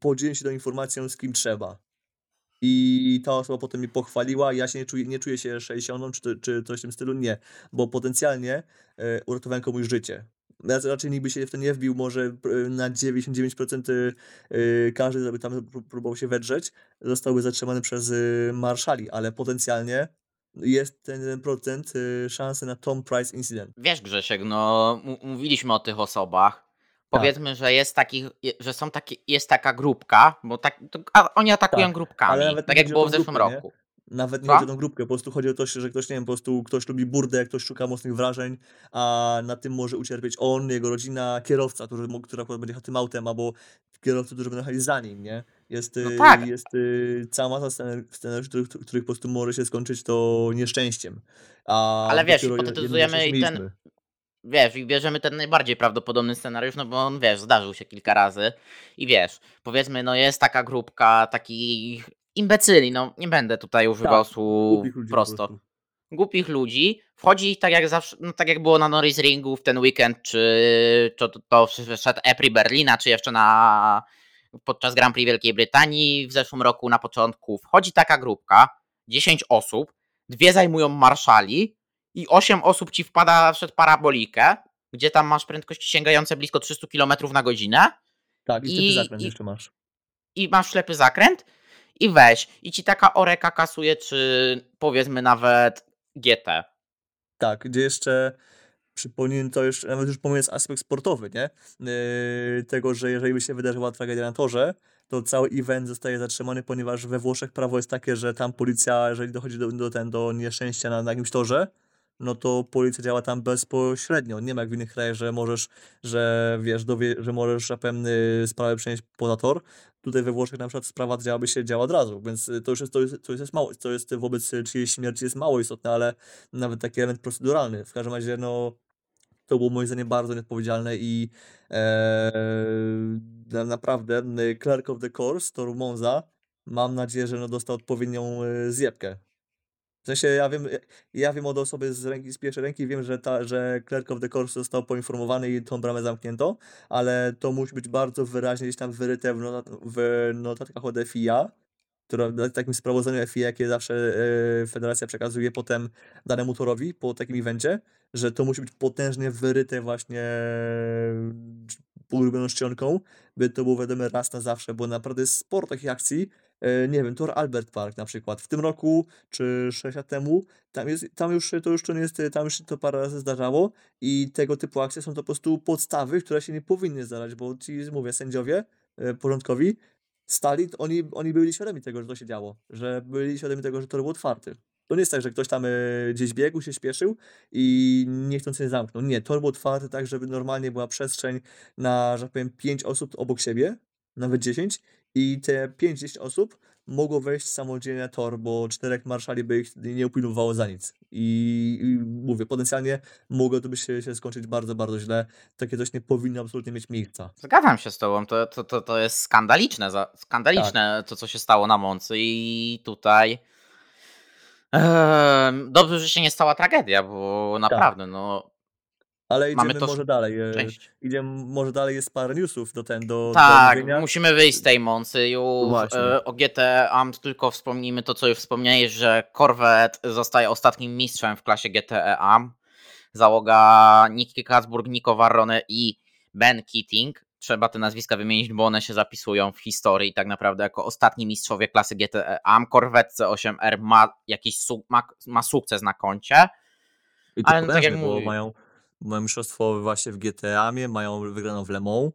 podzielę się tą informacją z kim trzeba. I ta osoba potem mi pochwaliła, ja się nie czuję, nie czuję się 60 czy, czy coś w tym stylu, nie, bo potencjalnie e, uratowałem komuś życie. Ja raczej nikt by się w to nie wbił, może e, na 99% y, y, każdy, żeby tam pró- próbował się wedrzeć, zostałby zatrzymany przez y, marszali, ale potencjalnie jest ten 1% y, szansy na Tom Price incydent. Wiesz, Grzesiek, no mówiliśmy o tych osobach. Powiedzmy, że jest takich, je- że są takie, jest taka grupka, bo tak, a oni atakują Tak, grupkami, tak nie jak było w zeszłym grupę, nie? roku. Nawet nie Co? chodzi o tą grupkę, po prostu chodzi o to, że ktoś, nie wiem, po prostu ktoś lubi burdę, ktoś szuka mocnych wrażeń, a na tym może ucierpieć on, jego rodzina, kierowca, który, który akurat będzie jechał tym autem, albo kierowcy, którzy będą jechali za nim, nie? Jest, No y, tak. jest y, cała masa scenar- scenariuszy, których, których po prostu może się skończyć to nieszczęściem. A Ale wiesz, hipotetyzujemy i ten-. Wiesz, i bierzemy ten najbardziej prawdopodobny scenariusz, no bo on, wiesz, zdarzył się kilka razy. I wiesz, powiedzmy, no jest taka grupka takich imbecyli, no nie będę tutaj używał Tak, słów po prosto. Głupich ludzi. Wchodzi tak jak zawsze, no tak jak było na Norris Ringu w ten weekend, czy to, to, to wszedł Epri Berlina, czy jeszcze na podczas Grand Prix Wielkiej Brytanii w zeszłym roku na początku. Wchodzi taka grupka, 10 osób, dwie zajmują marszali i 8 osób ci wpada przed parabolikę, gdzie tam masz prędkości sięgające blisko 300 km na godzinę Tak, i, i zakręt i- jeszcze masz. i masz ślepy zakręt i weź i ci taka oreka kasuje, czy powiedzmy nawet GT. Tak, gdzie jeszcze Przypomnij to już, nawet już pomijając aspekt sportowy, nie? Yy, tego, że jeżeli by się wydarzyła tragedia na torze, to cały event zostaje zatrzymany, ponieważ we Włoszech prawo jest takie, że tam policja, jeżeli dochodzi do, do, ten, do nieszczęścia na, na jakimś torze, no to policja działa tam bezpośrednio. Nie ma jak w innych krajach, że możesz, że wiesz, dowie, że możesz że pewny sprawę przenieść poza tor. Tutaj we Włoszech na przykład sprawa działaby się działa od razu, więc to już jest, to jest, to jest mało, to jest wobec czyjejś śmierci jest mało istotne, ale nawet taki element proceduralny. W każdym razie, no, to było moim zdaniem bardzo nieodpowiedzialne i e, naprawdę Clerk of the Course, Tor Monza, mam nadzieję, że no dostał odpowiednią zjebkę. W sensie ja wiem, ja wiem od osoby z, ręki, z pierwszej ręki, wiem, że, ta, że Clerk of the Course został poinformowany i tą bramę zamknięto, ale to musi być bardzo wyraźnie gdzieś tam wyryte w, not, w notatkach od FIA, która w takim sprawozdaniu FIA, jakie zawsze e, federacja przekazuje potem danemu torowi po takim evencie, że to musi być potężnie wyryte właśnie ulubioną czcionką, by to było wiadome raz na zawsze, bo naprawdę jest sporo takich akcji, e, nie wiem, Tor Albert Park na przykład, w tym roku, czy 6 lat temu, tam, jest, tam już to już to nie jest, tam już to parę razy zdarzało i tego typu akcje są to po prostu podstawy, które się nie powinny zdarzać, bo ci, mówię, sędziowie e, porządkowi stali, oni, oni byli świadomi tego, że to się działo, że byli świadomi tego, że tor był otwarty. To nie jest tak, że ktoś tam y, gdzieś biegł, się śpieszył i niechcący zamknął. Nie, tor był otwarty tak, żeby normalnie była przestrzeń na, że tak powiem, 5 osób obok siebie, nawet 10 i te 5-10 osób mogło wejść samodzielnie na tor, bo czterech marszali by ich nie upilnowało za nic. I, i mówię, potencjalnie mogło to by się, się skończyć bardzo, bardzo źle. Takie coś nie powinno absolutnie mieć miejsca. Zgadzam się z tobą, to, to, to, to jest skandaliczne, skandaliczne tak. to, co się stało na Moncy i tutaj dobrze, że się nie stała tragedia, bo tak. naprawdę, tak. no ale idziemy to może dalej. E, Cześć. Idziemy może dalej, jest parę newsów do ten, do Tak, do musimy wyjść z tej mocy już. E, o GTA tylko wspomnijmy to, co już wspomniałeś, że Corvette zostaje ostatnim mistrzem w klasie GTA. Załoga Nicky Kasburg, Nico Varrone i Ben Keating. Trzeba te nazwiska wymienić, bo one się zapisują w historii tak naprawdę jako ostatni mistrzowie klasy GTA. Corvette C8R ma jakiś su ma, ma sukces na koncie. I to ale tak jak mówię, mają mają mistrzostwo właśnie w GTA, mają wygraną w Le Mans.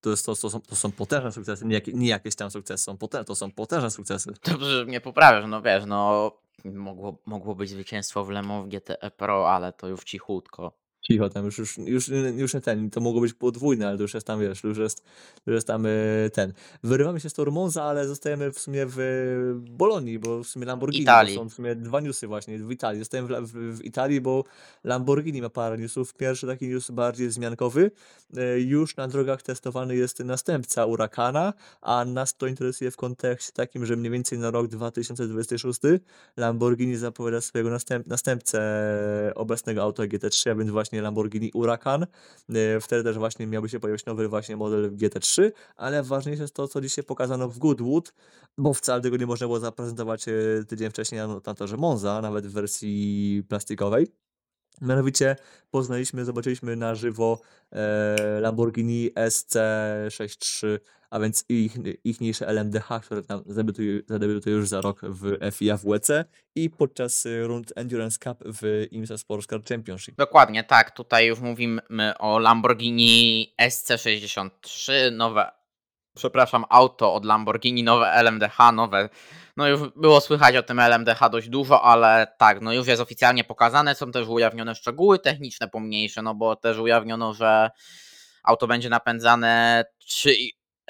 To, jest, to, to, są, to są potężne sukcesy, nie, nie jakieś tam sukcesy, są potężne, to są potężne sukcesy. Dobrze, że mnie poprawiasz, no wiesz, no mogło, mogło być zwycięstwo w Le Mans w GTE Pro, ale to już cichutko. Cicho, tam już, już, już, już nie ten, to mogło być podwójne, ale to już jest tam, wiesz, już jest, już jest tam e, ten. Wyrywamy się z Toru Monza, ale zostajemy w sumie w Bolonii, bo w sumie Lamborghini, Italii. są w sumie dwa newsy właśnie w Italii. Zostajemy w, w, w, Italii, bo Lamborghini ma parę newsów. Pierwszy taki news bardziej zmiankowy. E, już na drogach testowany jest następca Huracana, a nas to interesuje w kontekście takim, że mniej więcej na rok 2026 Lamborghini zapowiada swojego następ, następcę obecnego auta GT3, a więc właśnie właśnie Lamborghini Huracan. E, wtedy też właśnie miałby się pojawić nowy właśnie model GT3, ale ważniejsze jest to, co dzisiaj pokazano w Goodwood, bo wcale tego nie można było zaprezentować e, tydzień wcześniej na, na torze Monza, nawet w wersji plastikowej. Mianowicie poznaliśmy, zobaczyliśmy na żywo e, Lamborghini SC63, a więc ich, ichniejsze LMDH, które tam zadebiutuje, już za rok w FIA WC i podczas rund Endurance Cup w IMSA Sports Car Championship. Dokładnie, tak. Tutaj już mówimy o Lamborghini SC63, nowe, przepraszam, auto od Lamborghini, nowe LMDH, nowe no już było słychać o tym LMDH dość dużo, ale tak, no już jest oficjalnie pokazane, są też ujawnione szczegóły techniczne pomniejsze, no bo też ujawniono, że auto będzie napędzane 3,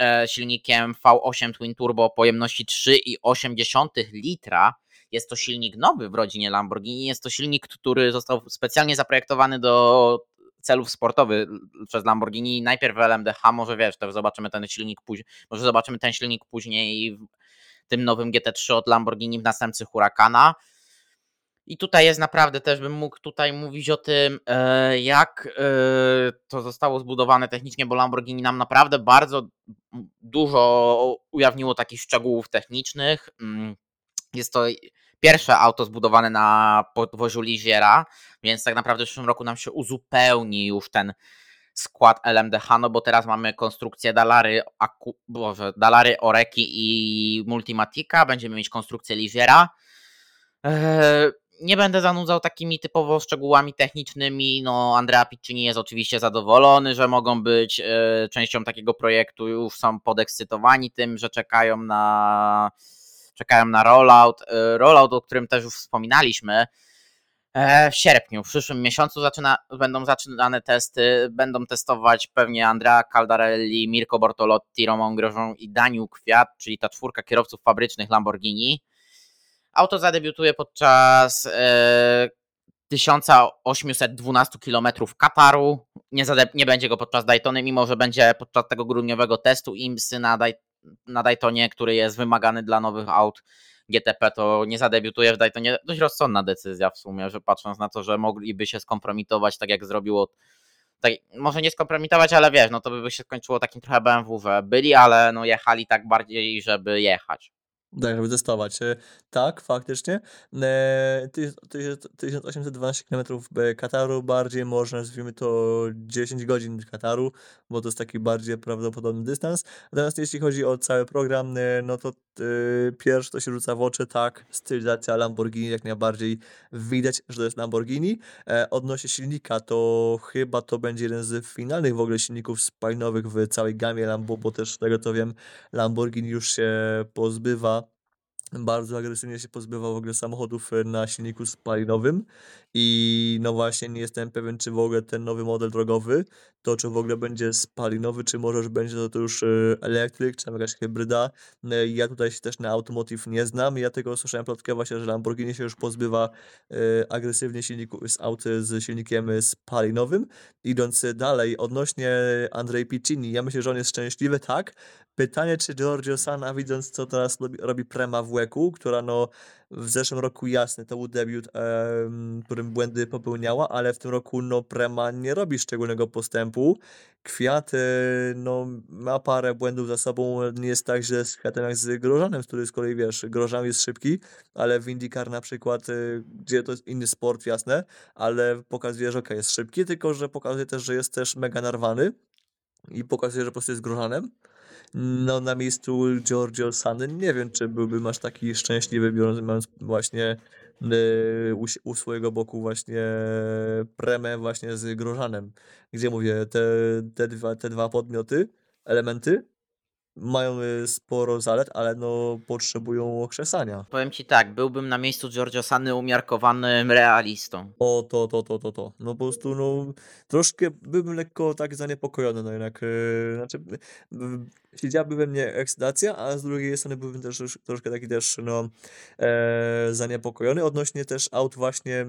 e, silnikiem V8 Twin Turbo pojemności 3,8 litra. Jest to silnik nowy w rodzinie Lamborghini, jest to silnik, który został specjalnie zaprojektowany do celów sportowych przez Lamborghini. Najpierw w LMDH, może wiesz, to zobaczymy ten silnik później, może zobaczymy ten silnik później tym nowym GT3 od Lamborghini w następcy Huracana. I tutaj jest naprawdę też bym mógł tutaj mówić o tym, e, jak e, to zostało zbudowane technicznie, bo Lamborghini nam naprawdę bardzo dużo ujawniło takich szczegółów technicznych. Mm, jest to pierwsze auto zbudowane na podwoziu Ligiera, więc tak naprawdę w przyszłym roku nam się uzupełni już ten skład LMDH, no bo teraz mamy konstrukcję Dalary, Aku, Boże, Dalary Oreki i Multimatika, będziemy mieć konstrukcję Ligiera. Eee, nie będę zanudzał takimi typowo szczegółami technicznymi. No, Andrea Piccini jest oczywiście zadowolony, że mogą być e, częścią takiego projektu. Już są podekscytowani tym, że czekają na czekają na rollout. E, rollout, o którym też już wspominaliśmy. E, w sierpniu, w przyszłym miesiącu zaczyna, będą zaczynane testy. Będą testować pewnie Andrea Caldarelli, Mirko Bortolotti, Roman Grosjean i Daniel Kwiat, czyli ta czwórka kierowców fabrycznych Lamborghini. Auto zadebiutuje podczas e, 1812 km Kataru. Nie, nie będzie go podczas Daytony, mimo że będzie podczas tego grudniowego testu IMSY na, na Daytonie, który jest wymagany dla nowych aut GTP, to nie zadebiutuje w Daytonie. Dość rozsądna decyzja w sumie, że patrząc na to, że mogliby się skompromitować, tak jak zrobiło tak, może nie skompromitować, ale wiesz, no to by się skończyło takim trochę BMW, że byli, ale no jechali tak bardziej, żeby jechać. Tak, żeby testować. E, Tak, faktycznie. E, ty- ty- 1812 km Kataru, bardziej może nazwijmy to 10 godzin Kataru, bo to jest taki bardziej prawdopodobny dystans. Natomiast jeśli chodzi o cały program, e, no to e, pierwsze to się rzuca w oczy, tak, stylizacja Lamborghini, jak najbardziej widać, że to jest Lamborghini. E, Odnośnie silnika, to chyba to będzie jeden z finalnych w ogóle silników spalinowych w całej gamie Lambo, bo też z tego co wiem, Lamborghini już się pozbywa bardzo agresywnie się pozbywa w ogóle samochodów e, na silniku spalinowym i no właśnie nie jestem pewien, czy w ogóle ten nowy model drogowy, to czy w ogóle będzie spalinowy, czy może już będzie to, to już e, elektryk, czy tam jakaś hybryda. E, Ja tutaj się też na automotive nie znam, ja tylko słyszałem plotkę właśnie, że Lamborghini się już pozbywa e, agresywnie silniku, z aut z silnikiem spalinowym. Idąc dalej, odnośnie Andrzej Piccini, ja myślę, że on jest szczęśliwy, tak, Pytanie, czy Giorgio Sana, widząc co teraz robi, Prema w Łeku, która no w zeszłym roku jasny, to był debiut, em, którym błędy popełniała, ale w tym roku no Prema nie robi szczególnego postępu. Kwiat e, no ma parę błędów za sobą, nie jest tak źle z Kwiatem jak z Grożanem, który z kolei wiesz, Grożan jest szybki, ale w IndyCar na przykład, e, gdzie to jest inny sport, jasne, ale pokazuje, że okej, jest szybki, tylko że pokazuje też, że jest też mega narwany i pokazuje, że po prostu jest Grożanem. No, na miejscu Giorgio Sany nie wiem, czy byłbym aż taki szczęśliwy, biorąc mając właśnie y, u, u swojego boku właśnie premę właśnie z Grożanem, gdzie mówię, te, te, dwa, te dwa podmioty, elementy mają y, sporo zalet, ale no potrzebują okrzesania. Powiem ci tak, byłbym na miejscu Giorgio Sany umiarkowanym realistą. O, to, to, to, to, to. No po prostu, no, troszkę byłbym lekko tak zaniepokojony, no jednak, yy, znaczy, yy, siedziałaby we mnie ekscytacja, a z drugiej strony byłbym też troszkę taki też, no, e, zaniepokojony odnośnie też aut właśnie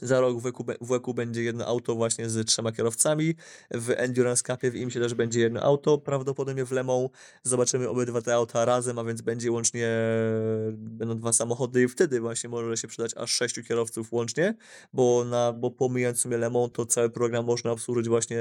za rok w WEKU, be- w WEKU będzie jedno auto właśnie z trzema kierowcami. W Endurance Cupie w IMSie też będzie jedno auto. Prawdopodobnie w Le Mans zobaczymy obydwa te auta razem, a więc będzie łącznie będą dwa samochody i wtedy właśnie może się przydać aż sześciu kierowców łącznie, bo, na, bo pomijając w sumie Le Mans, to cały program można obsłużyć właśnie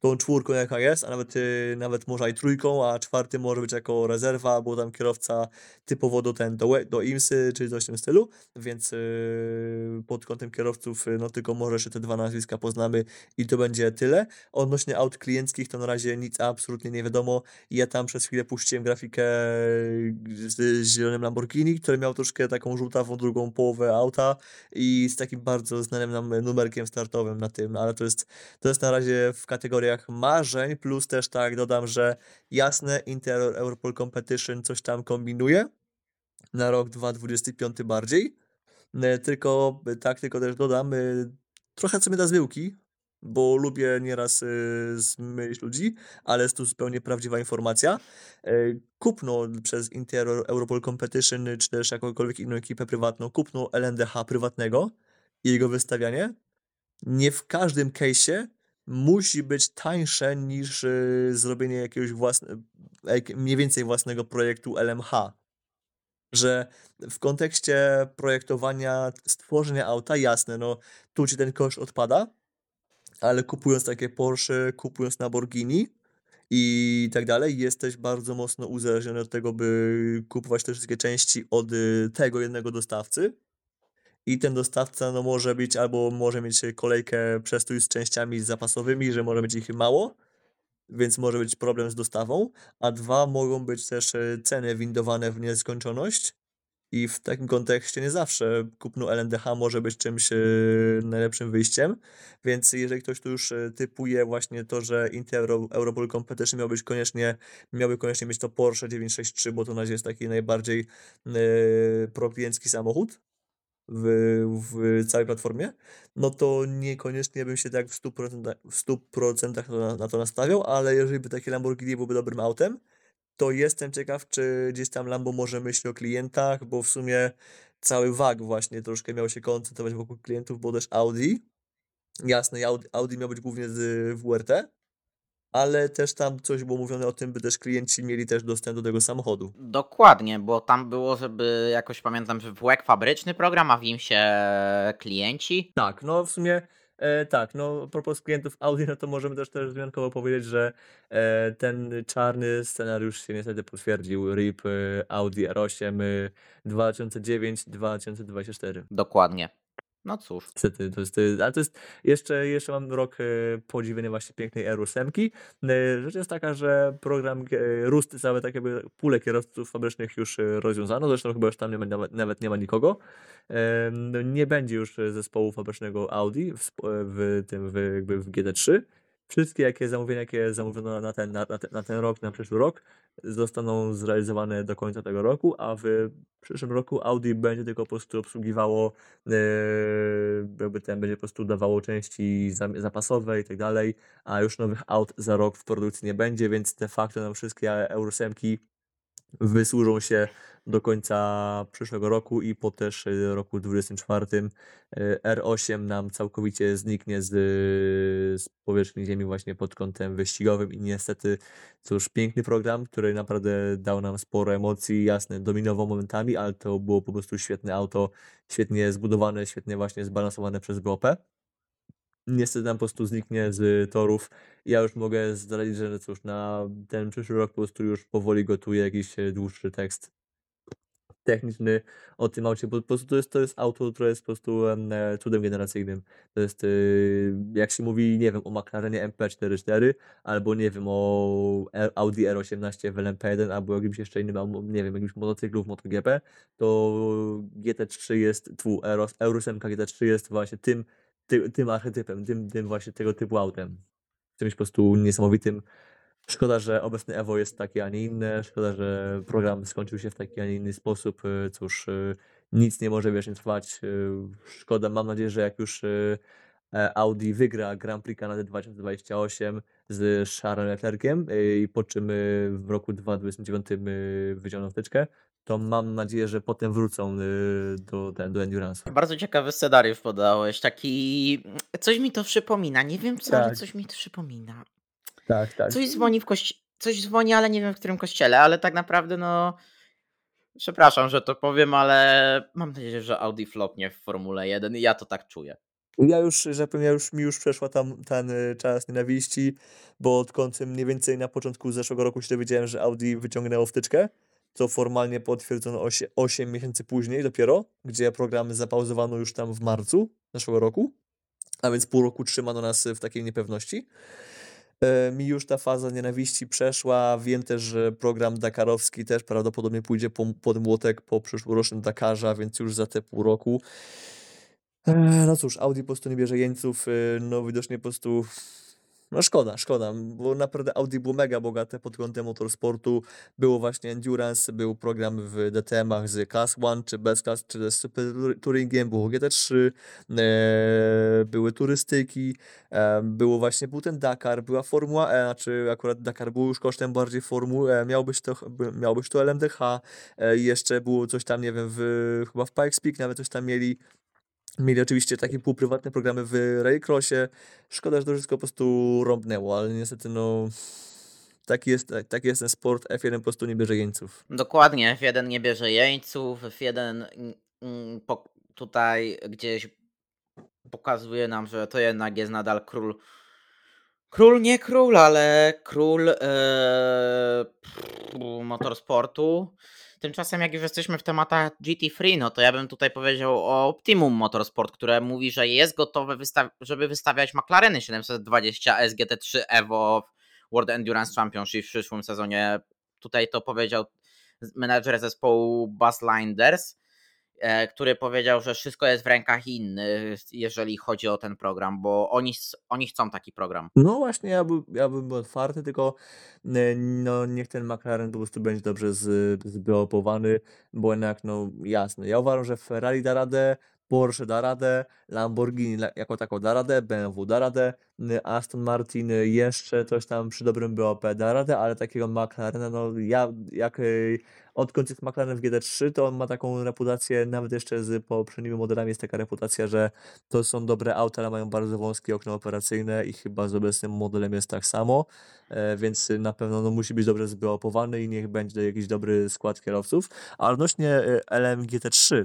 tą czwórką jaka jest, a nawet, y, nawet może i trójką, a czwarty może być jako rezerwa, bo tam kierowca typowo do ten, do, do IMSy czy coś w tym stylu, więc yy, pod kątem kierowców, yy, no tylko może jeszcze te dwa nazwiska poznamy i to będzie tyle. Odnośnie aut klienckich to na razie nic absolutnie nie wiadomo. Ja tam przez chwilę puściłem grafikę z, z zielonym Lamborghini, który miał troszkę taką żółtawą drugą połowę auta i z takim bardzo znanym nam numerkiem startowym na tym, ale to jest, to jest na razie w kategoriach marzeń, plus też tak dodam, że jasne Inter Europol Competition coś tam kombinuje na rok 2025 bardziej. E, Tylko e, tak, tylko też dodam, e, trochę sobie da zmyłki, bo lubię nieraz e, zmylić ludzi, ale jest tu zupełnie prawdziwa informacja. Kupno przez Inter Europol Competition, czy też jakąkolwiek inną ekipę prywatną, kupno LNDH prywatnego i jego wystawianie nie w każdym case'ie musi być tańsze niż e, zrobienie jakiegoś własnego, mniej więcej własnego projektu LMH że w kontekście projektowania, stworzenia auta, jasne, no tu ci ten koszt odpada, ale kupując takie Porsche, kupując Lamborghini i tak dalej, jesteś bardzo mocno uzależniony od tego, by kupować te wszystkie części od y, tego jednego dostawcy. I ten dostawca no, może być albo może mieć kolejkę przestój z częściami zapasowymi, że może być ich mało, więc może być problem z dostawą, a dwa mogą być też e, ceny windowane w nieskończoność. I w takim kontekście nie zawsze kupno LNDH może być czymś yy, najlepszym wyjściem, więc jeżeli ktoś tu już yy, typuje właśnie to, że Inter Euro, Europol Competition miał być koniecznie, miałby koniecznie mieć to Porsche 963, bo to na razie jest taki najbardziej yy, samochód, w, w całej platformie, no to niekoniecznie bym się tak w 100%, w 100% na, na to nastawiał, ale jeżeli by takie Lamborghini byłoby dobrym autem, to jestem ciekaw, czy gdzieś tam Lambo może myśli o klientach, bo w sumie cały WAG właśnie troszkę miał się koncentrować wokół klientów, bo też Audi. Jasne, Audi, Audi miał być głównie z WRT, ale też tam coś było mówione o tym, by też klienci mieli też dostęp do tego samochodu. Dokładnie, bo tam było, żeby jakoś pamiętam, że WEG fabryczny program, a w nim się klienci. Tak, no w sumie e, tak, no a propos klientów Audi, no to możemy też też wzmiankowo powiedzieć, że e, ten czarny scenariusz się niestety potwierdził. RIP e, Audi R8 e, 2009-2024. Dokładnie. No cóż. Niestety, to jest, ale to jest, jeszcze, jeszcze mam rok e, podziwienia właśnie pięknej R8. E, Rzecz jest taka, że program e, Rusty, całe takie pulę kierowców fabrycznych już e, rozwiązano, zresztą chyba już tam nie ma, nawet, nawet nie ma nikogo. E, no Nie będzie już zespołu fabrycznego Audi w, w tym, w, jakby w GT3. Wszystkie jakie zamówienia, jakie zamówiono na ten, na, na, ten, na ten rok, na przyszły rok, zostaną zrealizowane do końca tego roku, a w przyszłym roku Audi będzie tylko po prostu obsługiwało Yy, jakby ten będzie po prostu dawało części zapasowe i tak dalej, a już nowych aut za rok w produkcji nie będzie, więc de facto nam wszystkie Euro 7 wysłużą się do końca przyszłego roku i po też y, roku 24 y, R8 nam całkowicie zniknie z, z powierzchni ziemi właśnie pod kątem wyścigowym i niestety cóż, piękny program, który naprawdę dał nam sporo emocji, jasne, dominował momentami, ale to było po prostu świetne auto, świetnie zbudowane, świetnie właśnie zbalansowane przez BOP. Niestety nam po prostu zniknie z torów. Ja już mogę zdradzić, że cóż, na ten przyszły rok po prostu już powoli gotuję jakiś e, dłuższy tekst techniczny o tym aucie, bo po prostu to jest, to jest auto, które jest po prostu e, cudem generacyjnym. To jest, y, jak się mówi, nie wiem, o McLarenie MP44, albo nie wiem, o E- Audi R18 w LMP1, albo jakimś jeszcze innym, nie wiem, jakimś motocyklu w MotoGP, to GT3 jest, tu Euro, Euro 7 GT3 jest właśnie tym, ty, tym archetypem, tym, tym właśnie tego typu autem. Czymś po prostu niesamowitym. Szkoda, że obecny Evo jest takie, a nie inne. Szkoda, że program skończył się w taki, a nie inny sposób. Y, Cóż, y, nic nie może wiecznie trwać. Y, Szkoda, mam nadzieję, że jak już e, Audi wygra Grand Prix Kanady 2028 z Charlesem Leclerciem i po czym w roku 2029 y, wyciągną wtyczkę, to mam nadzieję, że potem wrócą y, do, do Endurance. Bardzo ciekawy scenariusz podałeś. Taki. Coś mi to przypomina. Nie wiem co, ale Tak. coś mi to przypomina. Tak, tak. Coś dzwoni w kości... Coś dzwoni, ale nie wiem w którym kościele, ale tak naprawdę no. Przepraszam, że to powiem, ale mam nadzieję, że Audi flopnie w Formule 1 i ja to tak czuję. Ja już, że powiem, ja już, mi już przeszła tam ten y, czas nienawiści, bo odkąd mniej więcej na początku zeszłego roku się dowiedziałem, że Audi wyciągnęło wtyczkę, to formalnie potwierdzono 8, 8 miesięcy później dopiero, gdzie programy zapauzowano już tam w marcu zeszłego roku, a więc pół roku trzymano nas w takiej niepewności. E, Mi już ta faza nienawiści przeszła. Wiem też, że program dakarowski też prawdopodobnie pójdzie po, pod młotek po przyszłorocznym Dakarze, a więc już za te pół roku. E, No cóż, Audi po prostu nie bierze jeńców, y, no widocznie po prostu, no szkoda, szkoda, bo naprawdę Audi było mega bogate pod kątem motorsportu, było właśnie Endurance, był program w DTM-ach z Class 1 czy bez Class, czy z Super Touringiem, było GT3, e, były turystyki, e, było właśnie, był ten Dakar, była Formuła E, znaczy akurat Dakar był już kosztem bardziej Formuły E, miał być to, miał być to LMDH, e, jeszcze było coś tam, nie wiem, w, chyba w Pikes Peak nawet coś tam mieli, Mieli oczywiście takie półprywatne programy w Rallycrossie. Szkoda, że to wszystko po prostu rąbnęło, ale niestety no... Taki jest, taki jest ten sport, F1 po prostu nie bierze jeńców. Dokładnie, F1 nie bierze jeńców, F1 mm, mm, po, tutaj gdzieś pokazuje nam, że to jednak jest nadal król. Król nie król, ale król e, motorsportu. Tymczasem, jak już jesteśmy w tematach GT3, no to ja bym tutaj powiedział o Optimum Motorsport, które mówi, że jest gotowe, wysta- żeby wystawiać McLareny 720 SGT3 Evo w World Endurance Championship w przyszłym sezonie. Tutaj to powiedział menadżer zespołu Buzz Linders, który powiedział, że wszystko jest w rękach innych, jeżeli chodzi o ten program, bo oni, oni chcą taki program. No właśnie, ja, by, ja bym był otwarty, tylko e, no, niech ten McLaren po prostu będzie dobrze zbiopowany, bo jednak, no jasne, ja uważam, że Ferrari da radę, Porsche da radę, Lamborghini la- jako tako da radę, BMW da radę, y, Aston Martin y, jeszcze coś tam przy dobrym BOP da radę, ale takiego McLarena, no ja jak y, odkąd jest McLaren w GT3, to on ma taką reputację, nawet jeszcze z poprzednimi modelami jest taka reputacja, że to są dobre auta, ale mają bardzo wąskie okno operacyjne i chyba z obecnym modelem jest tak samo, e, więc na pewno no, musi być dobrze zbiopowany i niech będzie jakiś dobry skład kierowców. A odnośnie e, LMGT3,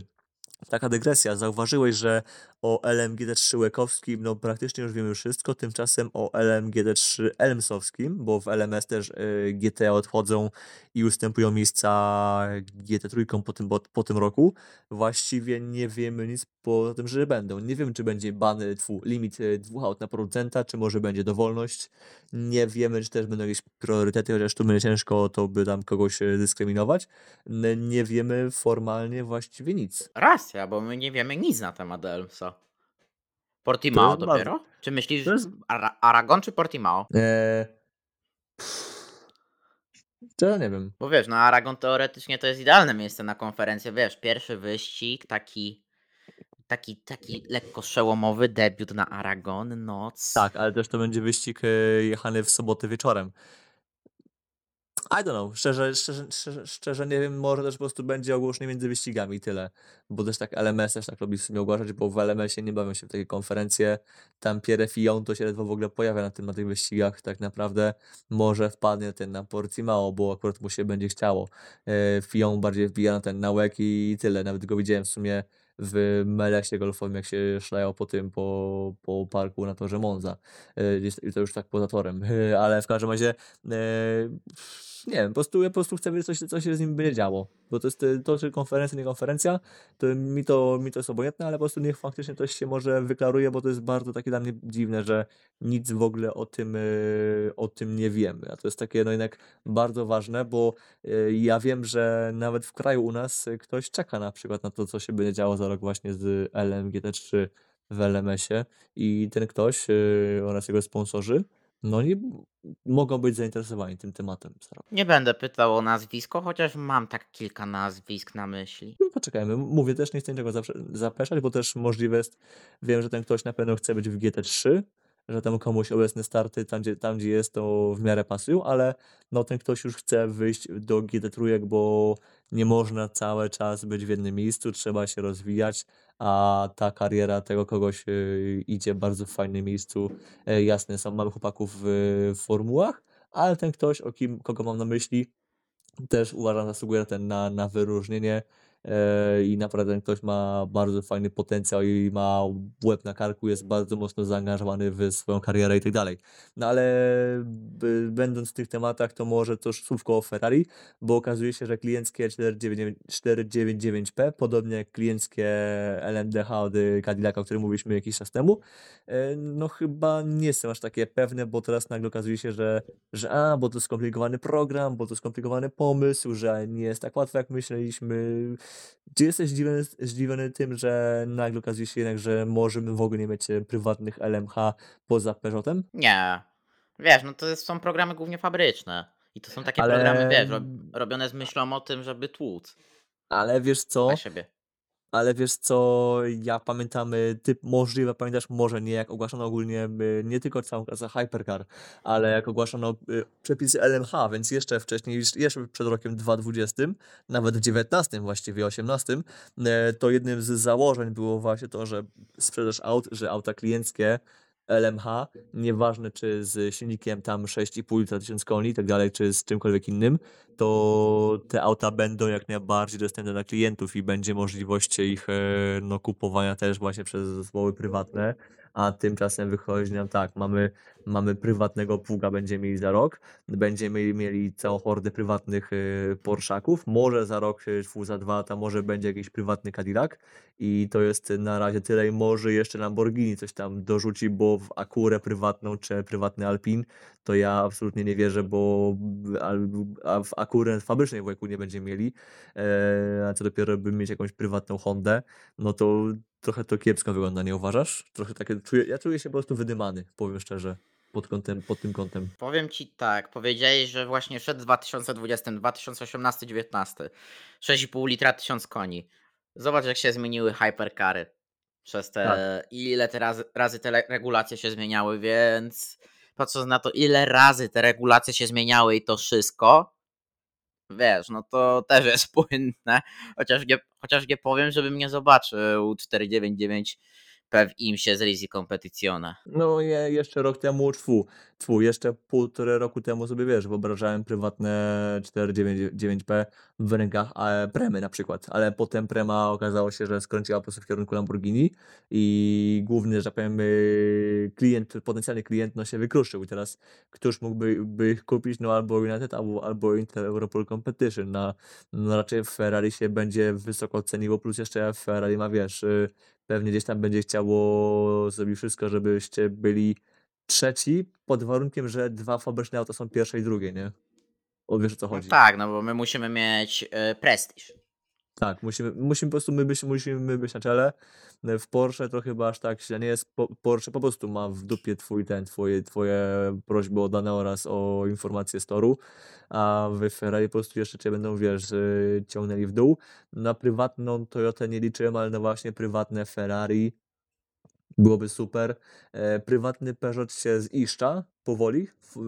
taka dygresja, zauważyłeś, że o LMGT3 Łekowskim no praktycznie już wiemy wszystko, tymczasem o LMGT3 Elmsowskim, bo w LMS też y, GT odchodzą i ustępują miejsca GT3 po tym, po, po tym roku, właściwie nie wiemy nic poza tym, że będą. Nie wiem, czy będzie ban, tfu, limit y, dwóch aut na producenta, czy może będzie dowolność. Nie wiemy, czy też będą jakieś priorytety, chociaż tu będzie ciężko to by tam kogoś y, dyskryminować. Nie wiemy formalnie właściwie nic. Racja, bo my nie wiemy nic na temat Elmsa. Portimao bardzo- dopiero? Czy myślisz to jest- Ara- Aragon czy Portimao? Eee... To ja nie wiem. Bo wiesz, no Aragon teoretycznie to jest idealne miejsce na konferencję, wiesz, pierwszy wyścig, taki taki, taki lekko przełomowy debiut na Aragon, noc. Tak, ale też to będzie wyścig e, jechany w sobotę wieczorem. I don't know, szczerze, szczerze, szczerze, szczerze nie wiem, może też po prostu będzie ogłoszenie między wyścigami tyle. Bo też tak LMS też tak lubi w sumie ogłaszać, bo w LMS-ie nie bawią się w takie konferencje. Tam Pierre Fillon to się ledwo w ogóle pojawia na, tym, na tych wyścigach. Tak naprawdę może wpadnie ten na Portimao, bo akurat mu się będzie chciało. E, Fillon bardziej wbija na ten nałek i tyle. Nawet go widziałem w sumie w melesie golfowym, jak się szlajał po tym, po, po parku na torze Monza. E, I to już tak poza torem. Ale w każdym razie e, nie wiem, po prostu, ja po prostu chcę wiedzieć, co się, co się z nim będzie działo. Bo to jest to, czy konferencja, nie konferencja, to mi to, mi to jest obojętne, ale po prostu niech faktycznie coś się może wyklaruje, bo to jest bardzo takie dla mnie dziwne, że nic w ogóle o tym, e, o tym nie wiemy. A to jest takie no jednak bardzo ważne, bo e, ja wiem, że nawet w kraju u nas ktoś czeka na przykład na to, co się będzie działo za rok właśnie z LMGT3 w LMS-ie i ten ktoś e, oraz jego sponsorzy no nie mogą być zainteresowani tym tematem. Nie będę pytał o nazwisko, chociaż mam tak kilka nazwisk na myśli. No poczekajmy. Mówię, też nie chcę niczego zapeszać, bo też możliwe jest, wiem, że ten ktoś na pewno chce być w GT3, że tam komuś obecne starty, tam gdzie, tam gdzie jest, to w miarę pasują, ale no ten ktoś już chce wyjść do GT3, bo nie można cały czas być w jednym miejscu, trzeba się rozwijać, a ta kariera tego kogoś y, idzie bardzo w fajnym miejscu. E, jasne, są mamy chłopaków w, w formułach, ale ten ktoś, o kim, kogo mam na myśli, też uważam, zasługuje ten na, na wyróżnienie i naprawdę ktoś ma bardzo fajny potencjał i ma łeb na karku, jest bardzo mocno zaangażowany w swoją karierę i tak dalej. No ale będąc w tych tematach, to może też słówko o Ferrari, bo okazuje się, że klienckie 499 499P, podobnie jak klienckie LMDH od Cadillaca, o którym mówiliśmy jakiś czas temu, e, no chyba nie są aż takie pewne, bo teraz nagle okazuje się, że, że a, bo to skomplikowany program, bo to skomplikowany pomysł, że nie jest tak łatwo, jak myśleliśmy. Czy jesteś zdziwiony, zdziwiony tym, że nagle okazuje się jednak, że możemy w ogóle nie mieć e, prywatnych LMH poza Peugeotem? Nie. Wiesz, no to są programy głównie fabryczne. I to są takie Ale- programy, wiesz, rob, robione z myślą o tym, żeby tłuc Ale wiesz co? na siebie. Ale wiesz co, ja pamiętam, y, ty możliwe pamiętasz, może nie, jak ogłaszano ogólnie nie tylko całą klasę Hypercar, ale jak ogłaszano y, przepisy LMH, więc jeszcze wcześniej, jeszcze przed rokiem 2020, nawet w 19 właściwie, 18, y, to jednym z założeń było właśnie to, że sprzedaż aut, że auta klienckie LMH, nieważne czy z silnikiem tam 6,5 litra 1000 koni i tak dalej, czy z czymkolwiek innym, to te auta będą jak najbardziej dostępne dla klientów i będzie możliwość ich e, no, kupowania też właśnie przez zespoły prywatne, a tymczasem wychodzi nam tak, mamy, mamy prywatnego pługa, będziemy mieli za rok, będziemy mieli całą hordę prywatnych y, Porszaków, może za rok, y, za dwa lata, może będzie jakiś prywatny Cadillac i to jest na razie tyle. I może jeszcze Lamborghini coś tam dorzuci, bo w Akurę prywatną czy prywatny Alpin to ja absolutnie nie wierzę, bo w Akurę fabrycznej w nie będziemy mieli, e, a co dopiero by mieć jakąś prywatną Hondę, no to trochę to kiepsko wygląda, nie uważasz? Trochę takie, czuję, ja czuję się po prostu wydymany, powiem szczerze, pod, kątem, pod tym kątem. Powiem ci tak, powiedziałeś, że właśnie szedł w 2020, 2018, 19. 6,5 litra 1000 koni. Zobacz, jak się zmieniły hypercary przez te. Tak. Ile te razy, razy te regulacje się zmieniały, więc patrząc na to, ile razy te regulacje się zmieniały i to wszystko, wiesz, no to też jest płynne. Chociaż nie, chociaż nie powiem, żebym nie zobaczył 499 w IMSie z Risi Competizione. No je, jeszcze rok temu, tfu, tfu, jeszcze półtorej roku temu sobie, wiesz, wyobrażałem prywatne 499P w rękach e, Premy na przykład, ale potem Prema okazało się, że skręciła po prostu w kierunku Lamborghini i główny, że tak powiem, y, klient, potencjalny klient, no się wykruszył. I teraz któż mógłby by ich kupić, no albo United, albo, albo Intel Europol Competition, no, no raczej Ferrari się będzie wysoko ceniło, plus jeszcze Ferrari ma, wiesz, y, pewnie gdzieś tam będzie chciało zrobić wszystko, żebyście byli trzeci, pod warunkiem, że dwa fabryczne auta są pierwsze i drugie, nie? O, wiesz o co No chodzi. tak, no bo my musimy mieć e, prestiż. Tak, musimy, musimy po prostu my być, musimy być na czele. W Porsche to chyba aż tak źle nie jest. Po, Porsche po prostu ma w dupie twój ten, twoje, twoje prośby o dane oraz o informacje z toru, a w Ferrari po prostu jeszcze cię będą, wiesz, y, ciągnęli w dół. Na prywatną Toyotę nie liczyłem, ale na właśnie prywatne Ferrari byłoby super. E, prywatny Peugeot się ziszcza powoli,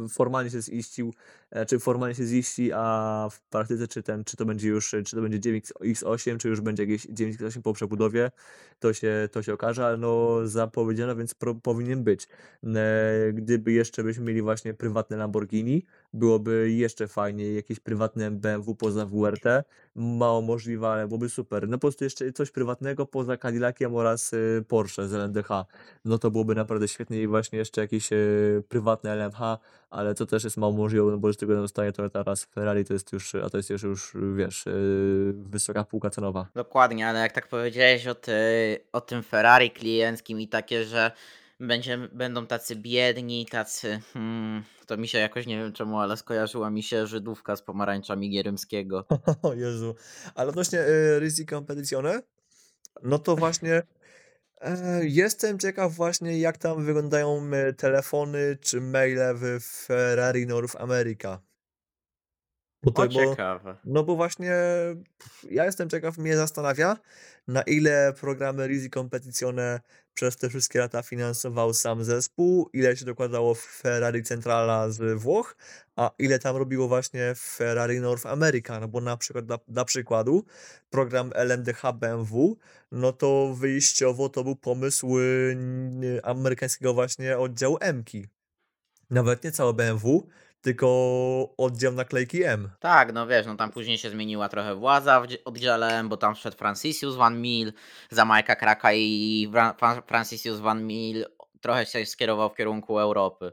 formalnie się ziścił, czy formalnie się ziści, a w praktyce czy ten, czy to będzie już, czy to będzie 9X8, czy już będzie jakieś 9X8 po przebudowie, to się, to się okaże, ale no zapowiedziano, więc pro, powinien być. E, Gdyby jeszcze byśmy mieli właśnie prywatne Lamborghini, byłoby jeszcze fajniej, jakieś prywatne BMW poza WRT, mało możliwe, ale byłoby super. No po prostu jeszcze coś prywatnego poza Cadillaciem oraz y, Porsche z LMDH, no to byłoby naprawdę świetnie i właśnie jeszcze jakieś prywatne LMH, ale to też jest mało możliwe, no bo z tego zostaje to teraz Ferrari, to jest już, a to jest już, już wiesz, y, wysoka półka cenowa. Dokładnie, ale jak tak powiedziałeś o, ty, o tym Ferrari klienckim i takie, że będzie, będą tacy biedni, tacy. Hmm, to mi się jakoś nie wiem czemu, ale skojarzyła mi się Żydówka z pomarańczami Gierymskiego. O Jezu. Ale odnośnie y, Risi Competizione, no to właśnie jestem ciekaw właśnie jak tam wyglądają y, telefony czy maile w Ferrari North America. Bo O, to, bo, ciekawe. no bo właśnie ja jestem ciekaw, mnie zastanawia, na ile programy Risi Competizione przez te wszystkie lata finansował sam zespół, ile się dokładało w Ferrari Centrala z Włoch, a ile tam robiło właśnie Ferrari North America, no bo na przykład dla, dla przykładu program LMDH BMW, no to wyjściowo to był pomysł amerykańskiego właśnie oddziału M-ki. Nawet nie całe BMW, tylko oddział naklejki M. Tak, no wiesz, no tam później się zmieniła trochę władza w oddziale, bo tam wszedł Francisius Van Mil za Majka Kraka i Fra- Fra- Francisius Van Mil trochę się skierował w kierunku Europy.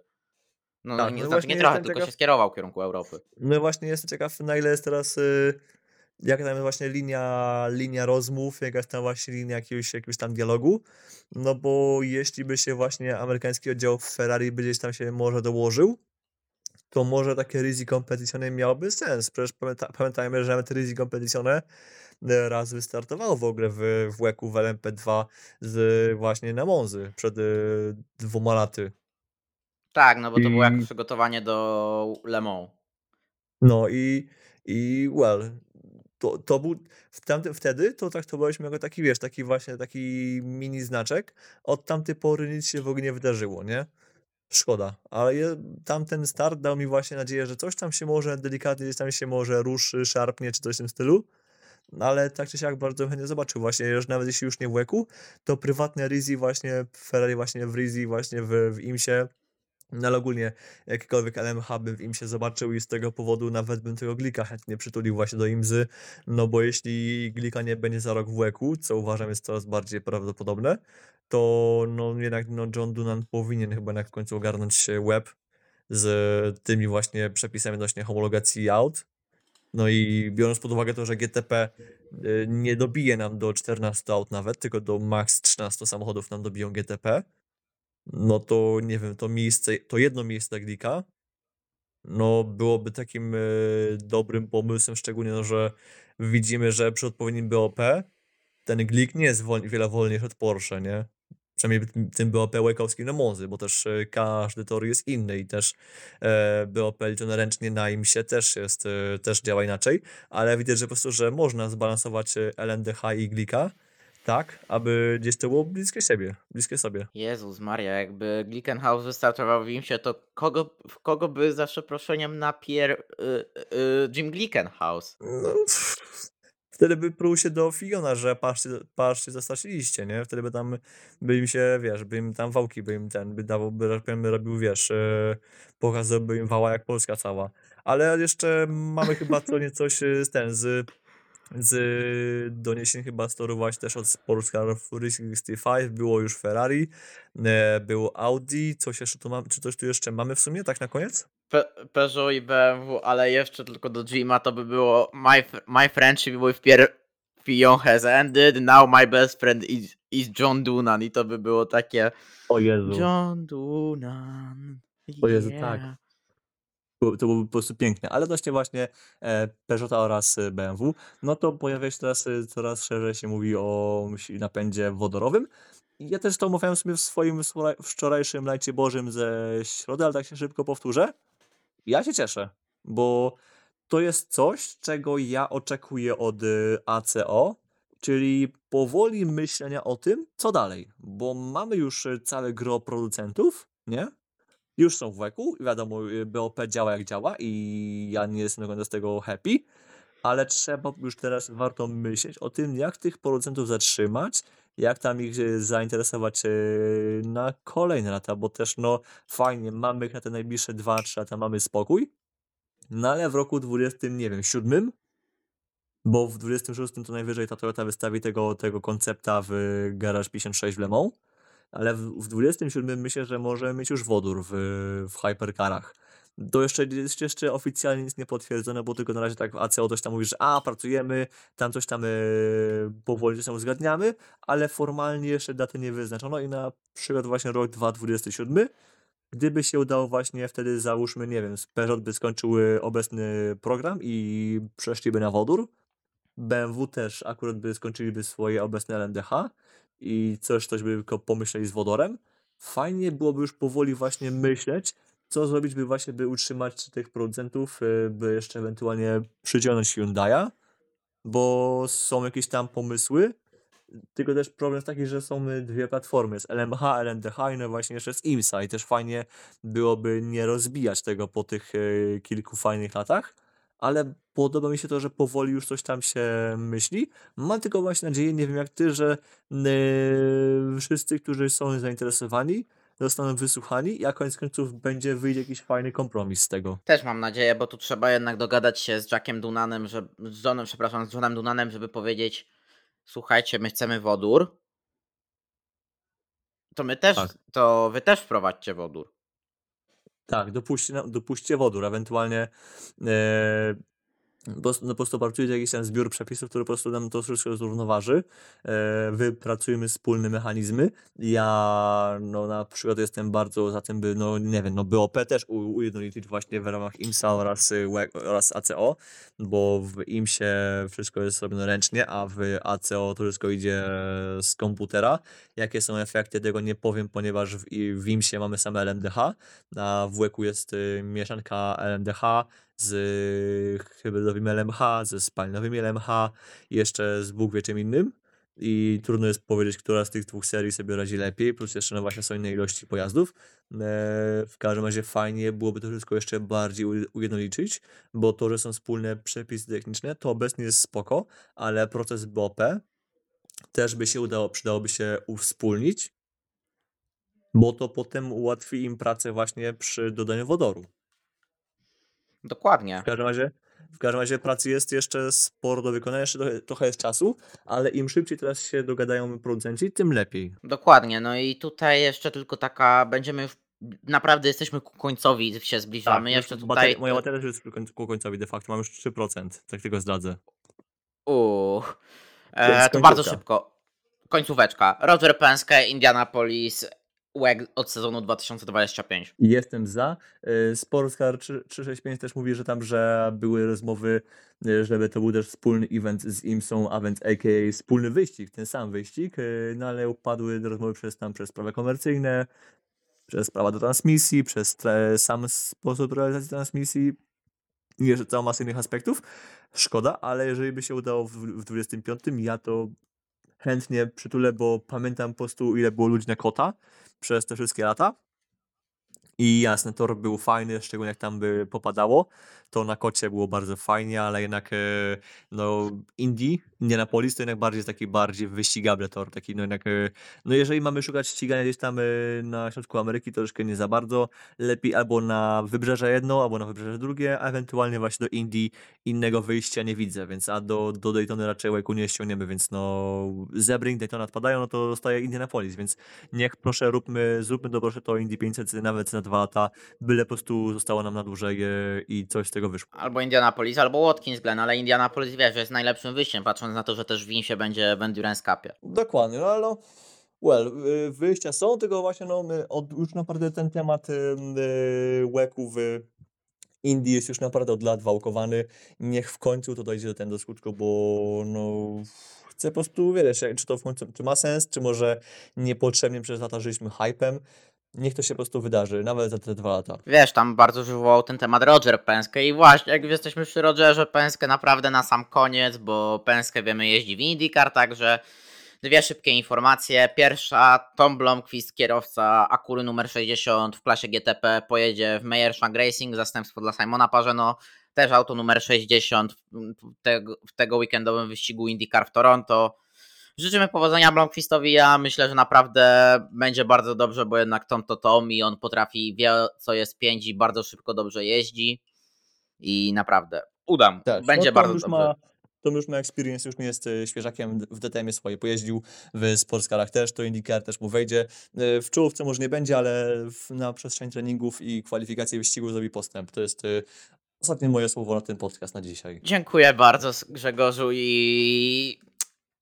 No, Tak, nie, no znaczy nie trochę, tylko ciekaw- się skierował w kierunku Europy. No właśnie jestem ciekaw, na ile jest teraz, y, jaka tam jest właśnie linia, linia rozmów, jaka jest tam właśnie linia jakiegoś, jakiegoś tam dialogu, no bo jeśli by się właśnie amerykański oddział Ferrari by gdzieś tam się może dołożył, to może takie Risi Competizione miałoby sens. Przecież pamięta, pamiętajmy, że nawet Risi Competizione e, raz wystartowało w ogóle w, w łeku w LMP2 z właśnie na Monzy przed y, dwoma laty. Tak, no bo to było jak I- przygotowanie do Le Mans. No i, i well, to, to był w tamtym, wtedy to traktowaliśmy jako taki, wiesz, taki właśnie taki mini znaczek. Od tamtej pory nic się w ogóle nie wydarzyło, nie? Szkoda, ale tamten start dał mi właśnie nadzieję, że coś tam się może delikatnie gdzieś tam się może ruszy, szarpnie czy coś w tym stylu. No ale tak czy siak bardzo chętnie zobaczył właśnie, że nawet jeśli już nie w łeku, to prywatne Risi właśnie, Ferrari właśnie w Risi, właśnie w, w Imsie, No ale ogólnie jakikolwiek LMH bym w IMSie zobaczył i z tego powodu nawet bym tego Glika chętnie przytulił właśnie do IMSy, no bo jeśli Glika nie będzie za rok w łeku, co uważam jest coraz bardziej prawdopodobne, to no jednak no John Dunan powinien chyba w końcu ogarnąć web z tymi właśnie przepisami odnośnie homologacji aut. No i biorąc pod uwagę to, że GTP y, nie dobije nam do 14 aut nawet, tylko do max 13 samochodów nam dobiją GTP, no to nie wiem, to miejsce, to jedno miejsce Glika, no byłoby takim y, dobrym pomysłem, szczególnie, no, że widzimy, że przy odpowiednim BOP ten Glik nie jest wol, wiele wolniejszy od Porsche, nie? Przynajmniej tym- BOP łekowskim na Monzy, bo też y, każdy tor jest inny i też e, BOP liczone ręcznie na IMSie też jest, też działa inaczej, ale widać, że po prostu, że można zbalansować LNDH i Glika tak, aby gdzieś to było bliskie siebie, bliskie sobie. Jezus Maria, jakby Glickenhaus wystartował w Imsie, to kogo, w kogo by za przeproszeniem napier y, y, Jim Glickenhaus? No, wtedy by pruł się do Fiona, że patrzcie, patrzcie, zastraciliście, nie? Wtedy by tam, by im się, wiesz, by im tam wałki, by im ten, by dawał, by, by robił, wiesz, e, pokazałby im wała jak Polska cała. Ale jeszcze mamy chyba co niecoś z ten, z, z doniesień chyba z toru właśnie też od Sports Car 65, było już Ferrari, e, było Audi, coś jeszcze tu mam, czy coś tu jeszcze mamy w sumie, tak na koniec? Pe Peugeot i BMW, ale jeszcze tylko do Jima to by było My, my friendship with Pierre Fillon has ended, now my best friend is, is John Dunan i to by było takie O Jezu. John Dunan. O Jezu, tak. To byłoby po prostu piękne. Ale odnośnie właśnie e, Peugeota oraz e, BMW, no to pojawia się teraz e, coraz szerzej się mówi o napędzie wodorowym. Ja też to omawiałem sobie w swoim wczoraj- wczorajszym lajcie bożym ze środy, ale tak się szybko powtórzę. Ja się cieszę, bo to jest coś, czego ja oczekuję od ACO, czyli powoli myślenia o tym, co dalej, bo mamy już całe gro producentów, nie? Już są w weku, wiadomo, y, BOP działa jak działa i ja nie jestem końca z tego happy, ale trzeba już teraz warto myśleć o tym, jak tych producentów zatrzymać, jak tam ich y, zainteresować y, na kolejne lata, bo też no fajnie, mamy ich na te najbliższe 2-3 lata, mamy spokój, no ale w roku 20, nie wiem, 7, bo w 26 to najwyżej ta Toyota wystawi tego, tego koncepta w Garage 56 w Le Mans, ale w, w 27 myślę, że możemy mieć już wodór w, w hypercarach. To jeszcze jest jeszcze oficjalnie nic nie potwierdzone, bo tylko na razie tak ACO coś tam mówi, że a, pracujemy, tam coś tam e, powoli coś tam uzgadniamy, ale formalnie jeszcze daty nie wyznaczono i na przykład właśnie rok 2027 Gdyby się udało właśnie wtedy, załóżmy, nie wiem, Peugeot by skończył y, obecny program i przeszliby na wodór, BMW też akurat by skończyliby swoje obecne LMDH i coś, coś by tylko pomyśleli z wodorem, fajnie byłoby już powoli właśnie myśleć, co zrobić, by właśnie by utrzymać tych producentów, y, by jeszcze ewentualnie przyciągnąć Hyundai'a, bo są jakieś tam pomysły, tylko też problem jest taki, że są y, dwie platformy, jest LMH, LMDH i no właśnie jeszcze z IMSA i też fajnie byłoby nie rozbijać tego po tych y, kilku fajnych latach, ale podoba mi się to, że powoli już coś tam się myśli. Mam tylko właśnie nadzieję, nie wiem jak ty, że y, wszyscy, którzy są zainteresowani, zostaną wysłuchani i a koniec końców będzie wyjdzie jakiś fajny kompromis z tego. Też mam nadzieję, bo tu trzeba jednak dogadać się z Jackiem Dunanem, że, z Johnem, przepraszam, z Johnem Dunanem, żeby powiedzieć słuchajcie, my chcemy wodór, to my też, Tak. to wy też wprowadźcie wodór. Tak, dopuśćcie, na- dopuśćcie wodór, ewentualnie e, po, prostu- no, po prostu jakiś tam zbiór przepisów, który po prostu nam to wszystko zrównoważy. E, wypracujmy wspólne mechanizmy. Ja no, na przykład jestem bardzo za tym, by, no nie wiem, no BOP też ujednolicić właśnie w ramach IMSA oraz, y, oraz ACO, bo w IMSie wszystko jest robione ręcznie, a w ACO to wszystko idzie z komputera. Jakie są efekty, tego nie powiem, ponieważ w, w IMSie mamy same LMDH, a w WEC jest y, mieszanka LMDH z hybrydowym LMH, ze spalinowymi LMH jeszcze z Bóg wie czym innym. I trudno jest powiedzieć, która z tych dwóch serii sobie radzi lepiej, plus jeszcze no właśnie są inne ilości pojazdów. E, W każdym razie fajnie byłoby to wszystko jeszcze bardziej ujednolicić, bo to, że są wspólne przepisy techniczne, to obecnie jest spoko, ale proces BOP też by się udało, przydałoby się uwspólnić. Bo to potem ułatwi im pracę właśnie przy dodaniu wodoru. Dokładnie. W każdym razie, w każdym razie pracy jest jeszcze sporo do wykonania, jeszcze trochę, trochę jest czasu, ale im szybciej teraz się dogadają producenci, tym lepiej. Dokładnie. No i tutaj jeszcze tylko taka, będziemy już, naprawdę jesteśmy ku końcowi, się zbliżamy. już jeszcze bateria- tutaj... moja bateria też jest ku koń- ku końcowi de facto, mam już 3%, tak tylko zdradzę. Uuu. E, to bardzo szybko. Końcóweczka. Roger Penske, Indianapolis, WEG od sezonu 2025. I Jestem za. Y, Sportscar 3- 365 też mówi, że tam, że były rozmowy, y, żeby to był też wspólny event z IMSą, a więc a.k.a. wspólny wyścig, ten sam wyścig, y, no ale upadły rozmowy przez tam, przez sprawy komercyjne, przez prawa do transmisji, przez sam sposób realizacji transmisji jeszcze cała masa innych aspektów. Szkoda, ale jeżeli by się udało w, w 25, ja to chętnie przytulę, bo pamiętam po prostu ile było ludzi na kota przez te wszystkie lata. I jasne, tor był fajny, szczególnie jak tam by popadało. To na kocie było bardzo fajnie, ale jednak e, no Indie, Indianapolis to jednak bardziej taki bardziej wyścigable tor. Taki, no jednak, e, no jeżeli mamy szukać ścigania gdzieś tam e, na środku Ameryki, to troszkę nie za bardzo. Lepiej albo na wybrzeże jedno, albo na wybrzeże drugie, a ewentualnie właśnie do Indii innego wyjścia nie widzę, więc a do, do Daytony raczej łajku nie ściągniemy, więc no Zebring, Daytona odpadają, no to zostaje Indianapolis, więc niech proszę róbmy, zróbmy to proszę to Indy 500 nawet na dwa lata, byle po prostu zostało nam na dłużej e, i coś z tego wyszło. Albo Indianapolis, albo Watkins Glen, ale Indianapolis wiesz, że jest najlepszym wyjściem, patrząc na to, że też w Winsie będzie w Endurance Cupie. Dokładnie, no ale no, well, y, wyjścia są, tylko właśnie no, my od, już naprawdę ten temat y, y, łeku w Indii jest już naprawdę od lat wałkowany. Niech w końcu to dojdzie do ten do skutku, bo no chcę po prostu wiedzieć, czy to w końcu czy ma sens, czy może niepotrzebnie przez lata żyliśmy hypem. Niech to się po prostu wydarzy, nawet za te dwa lata. Wiesz, tam bardzo wywołał ten temat Roger Penske i właśnie, jak jesteśmy przy Rogerze Penske, naprawdę na sam koniec, bo Penske wiemy jeździ w IndyCar, także dwie szybkie informacje. Pierwsza, Tom Blomqvist, kierowca Akury numer 60 w klasie GTP, pojedzie w Meyer Shank Racing, zastępstwo dla Simona Parzeno, też auto numer 60 w tego, w tego weekendowym wyścigu IndyCar w Toronto. Życzymy powodzenia Blomqvistowi. Ja myślę, że naprawdę będzie bardzo dobrze, bo jednak Tom to Tom i on potrafi, wie co jest pięć i bardzo szybko dobrze jeździ. I naprawdę udam. Będzie no, bardzo dobrze. Ma, Tom już ma experience, już nie jest e, świeżakiem w DTM-ie swoje. Pojeździł w sportscarach też, to IndyCar też mu wejdzie. E, W czołówce może nie będzie, ale na przestrzeni treningów i kwalifikacji wyścigu zrobi postęp. To jest e, ostatnie moje słowo na ten podcast na dzisiaj. Dziękuję bardzo Grzegorzu i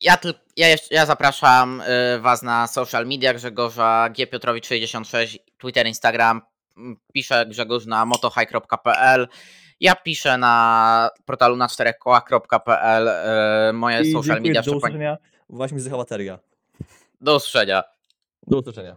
ja, tyl- ja, jeszcze, ja zapraszam y, Was na social media Grzegorza G. Piotrowicz 66, Twitter, Instagram. M, Piszę Grzegorz na motohigh.pl. Ja piszę na portalu na czterech kołach.pl. y, Moje I social media. do usłyszenia. Właśnie mi zjechała bateria. Do usłyszenia. Do usłyszenia.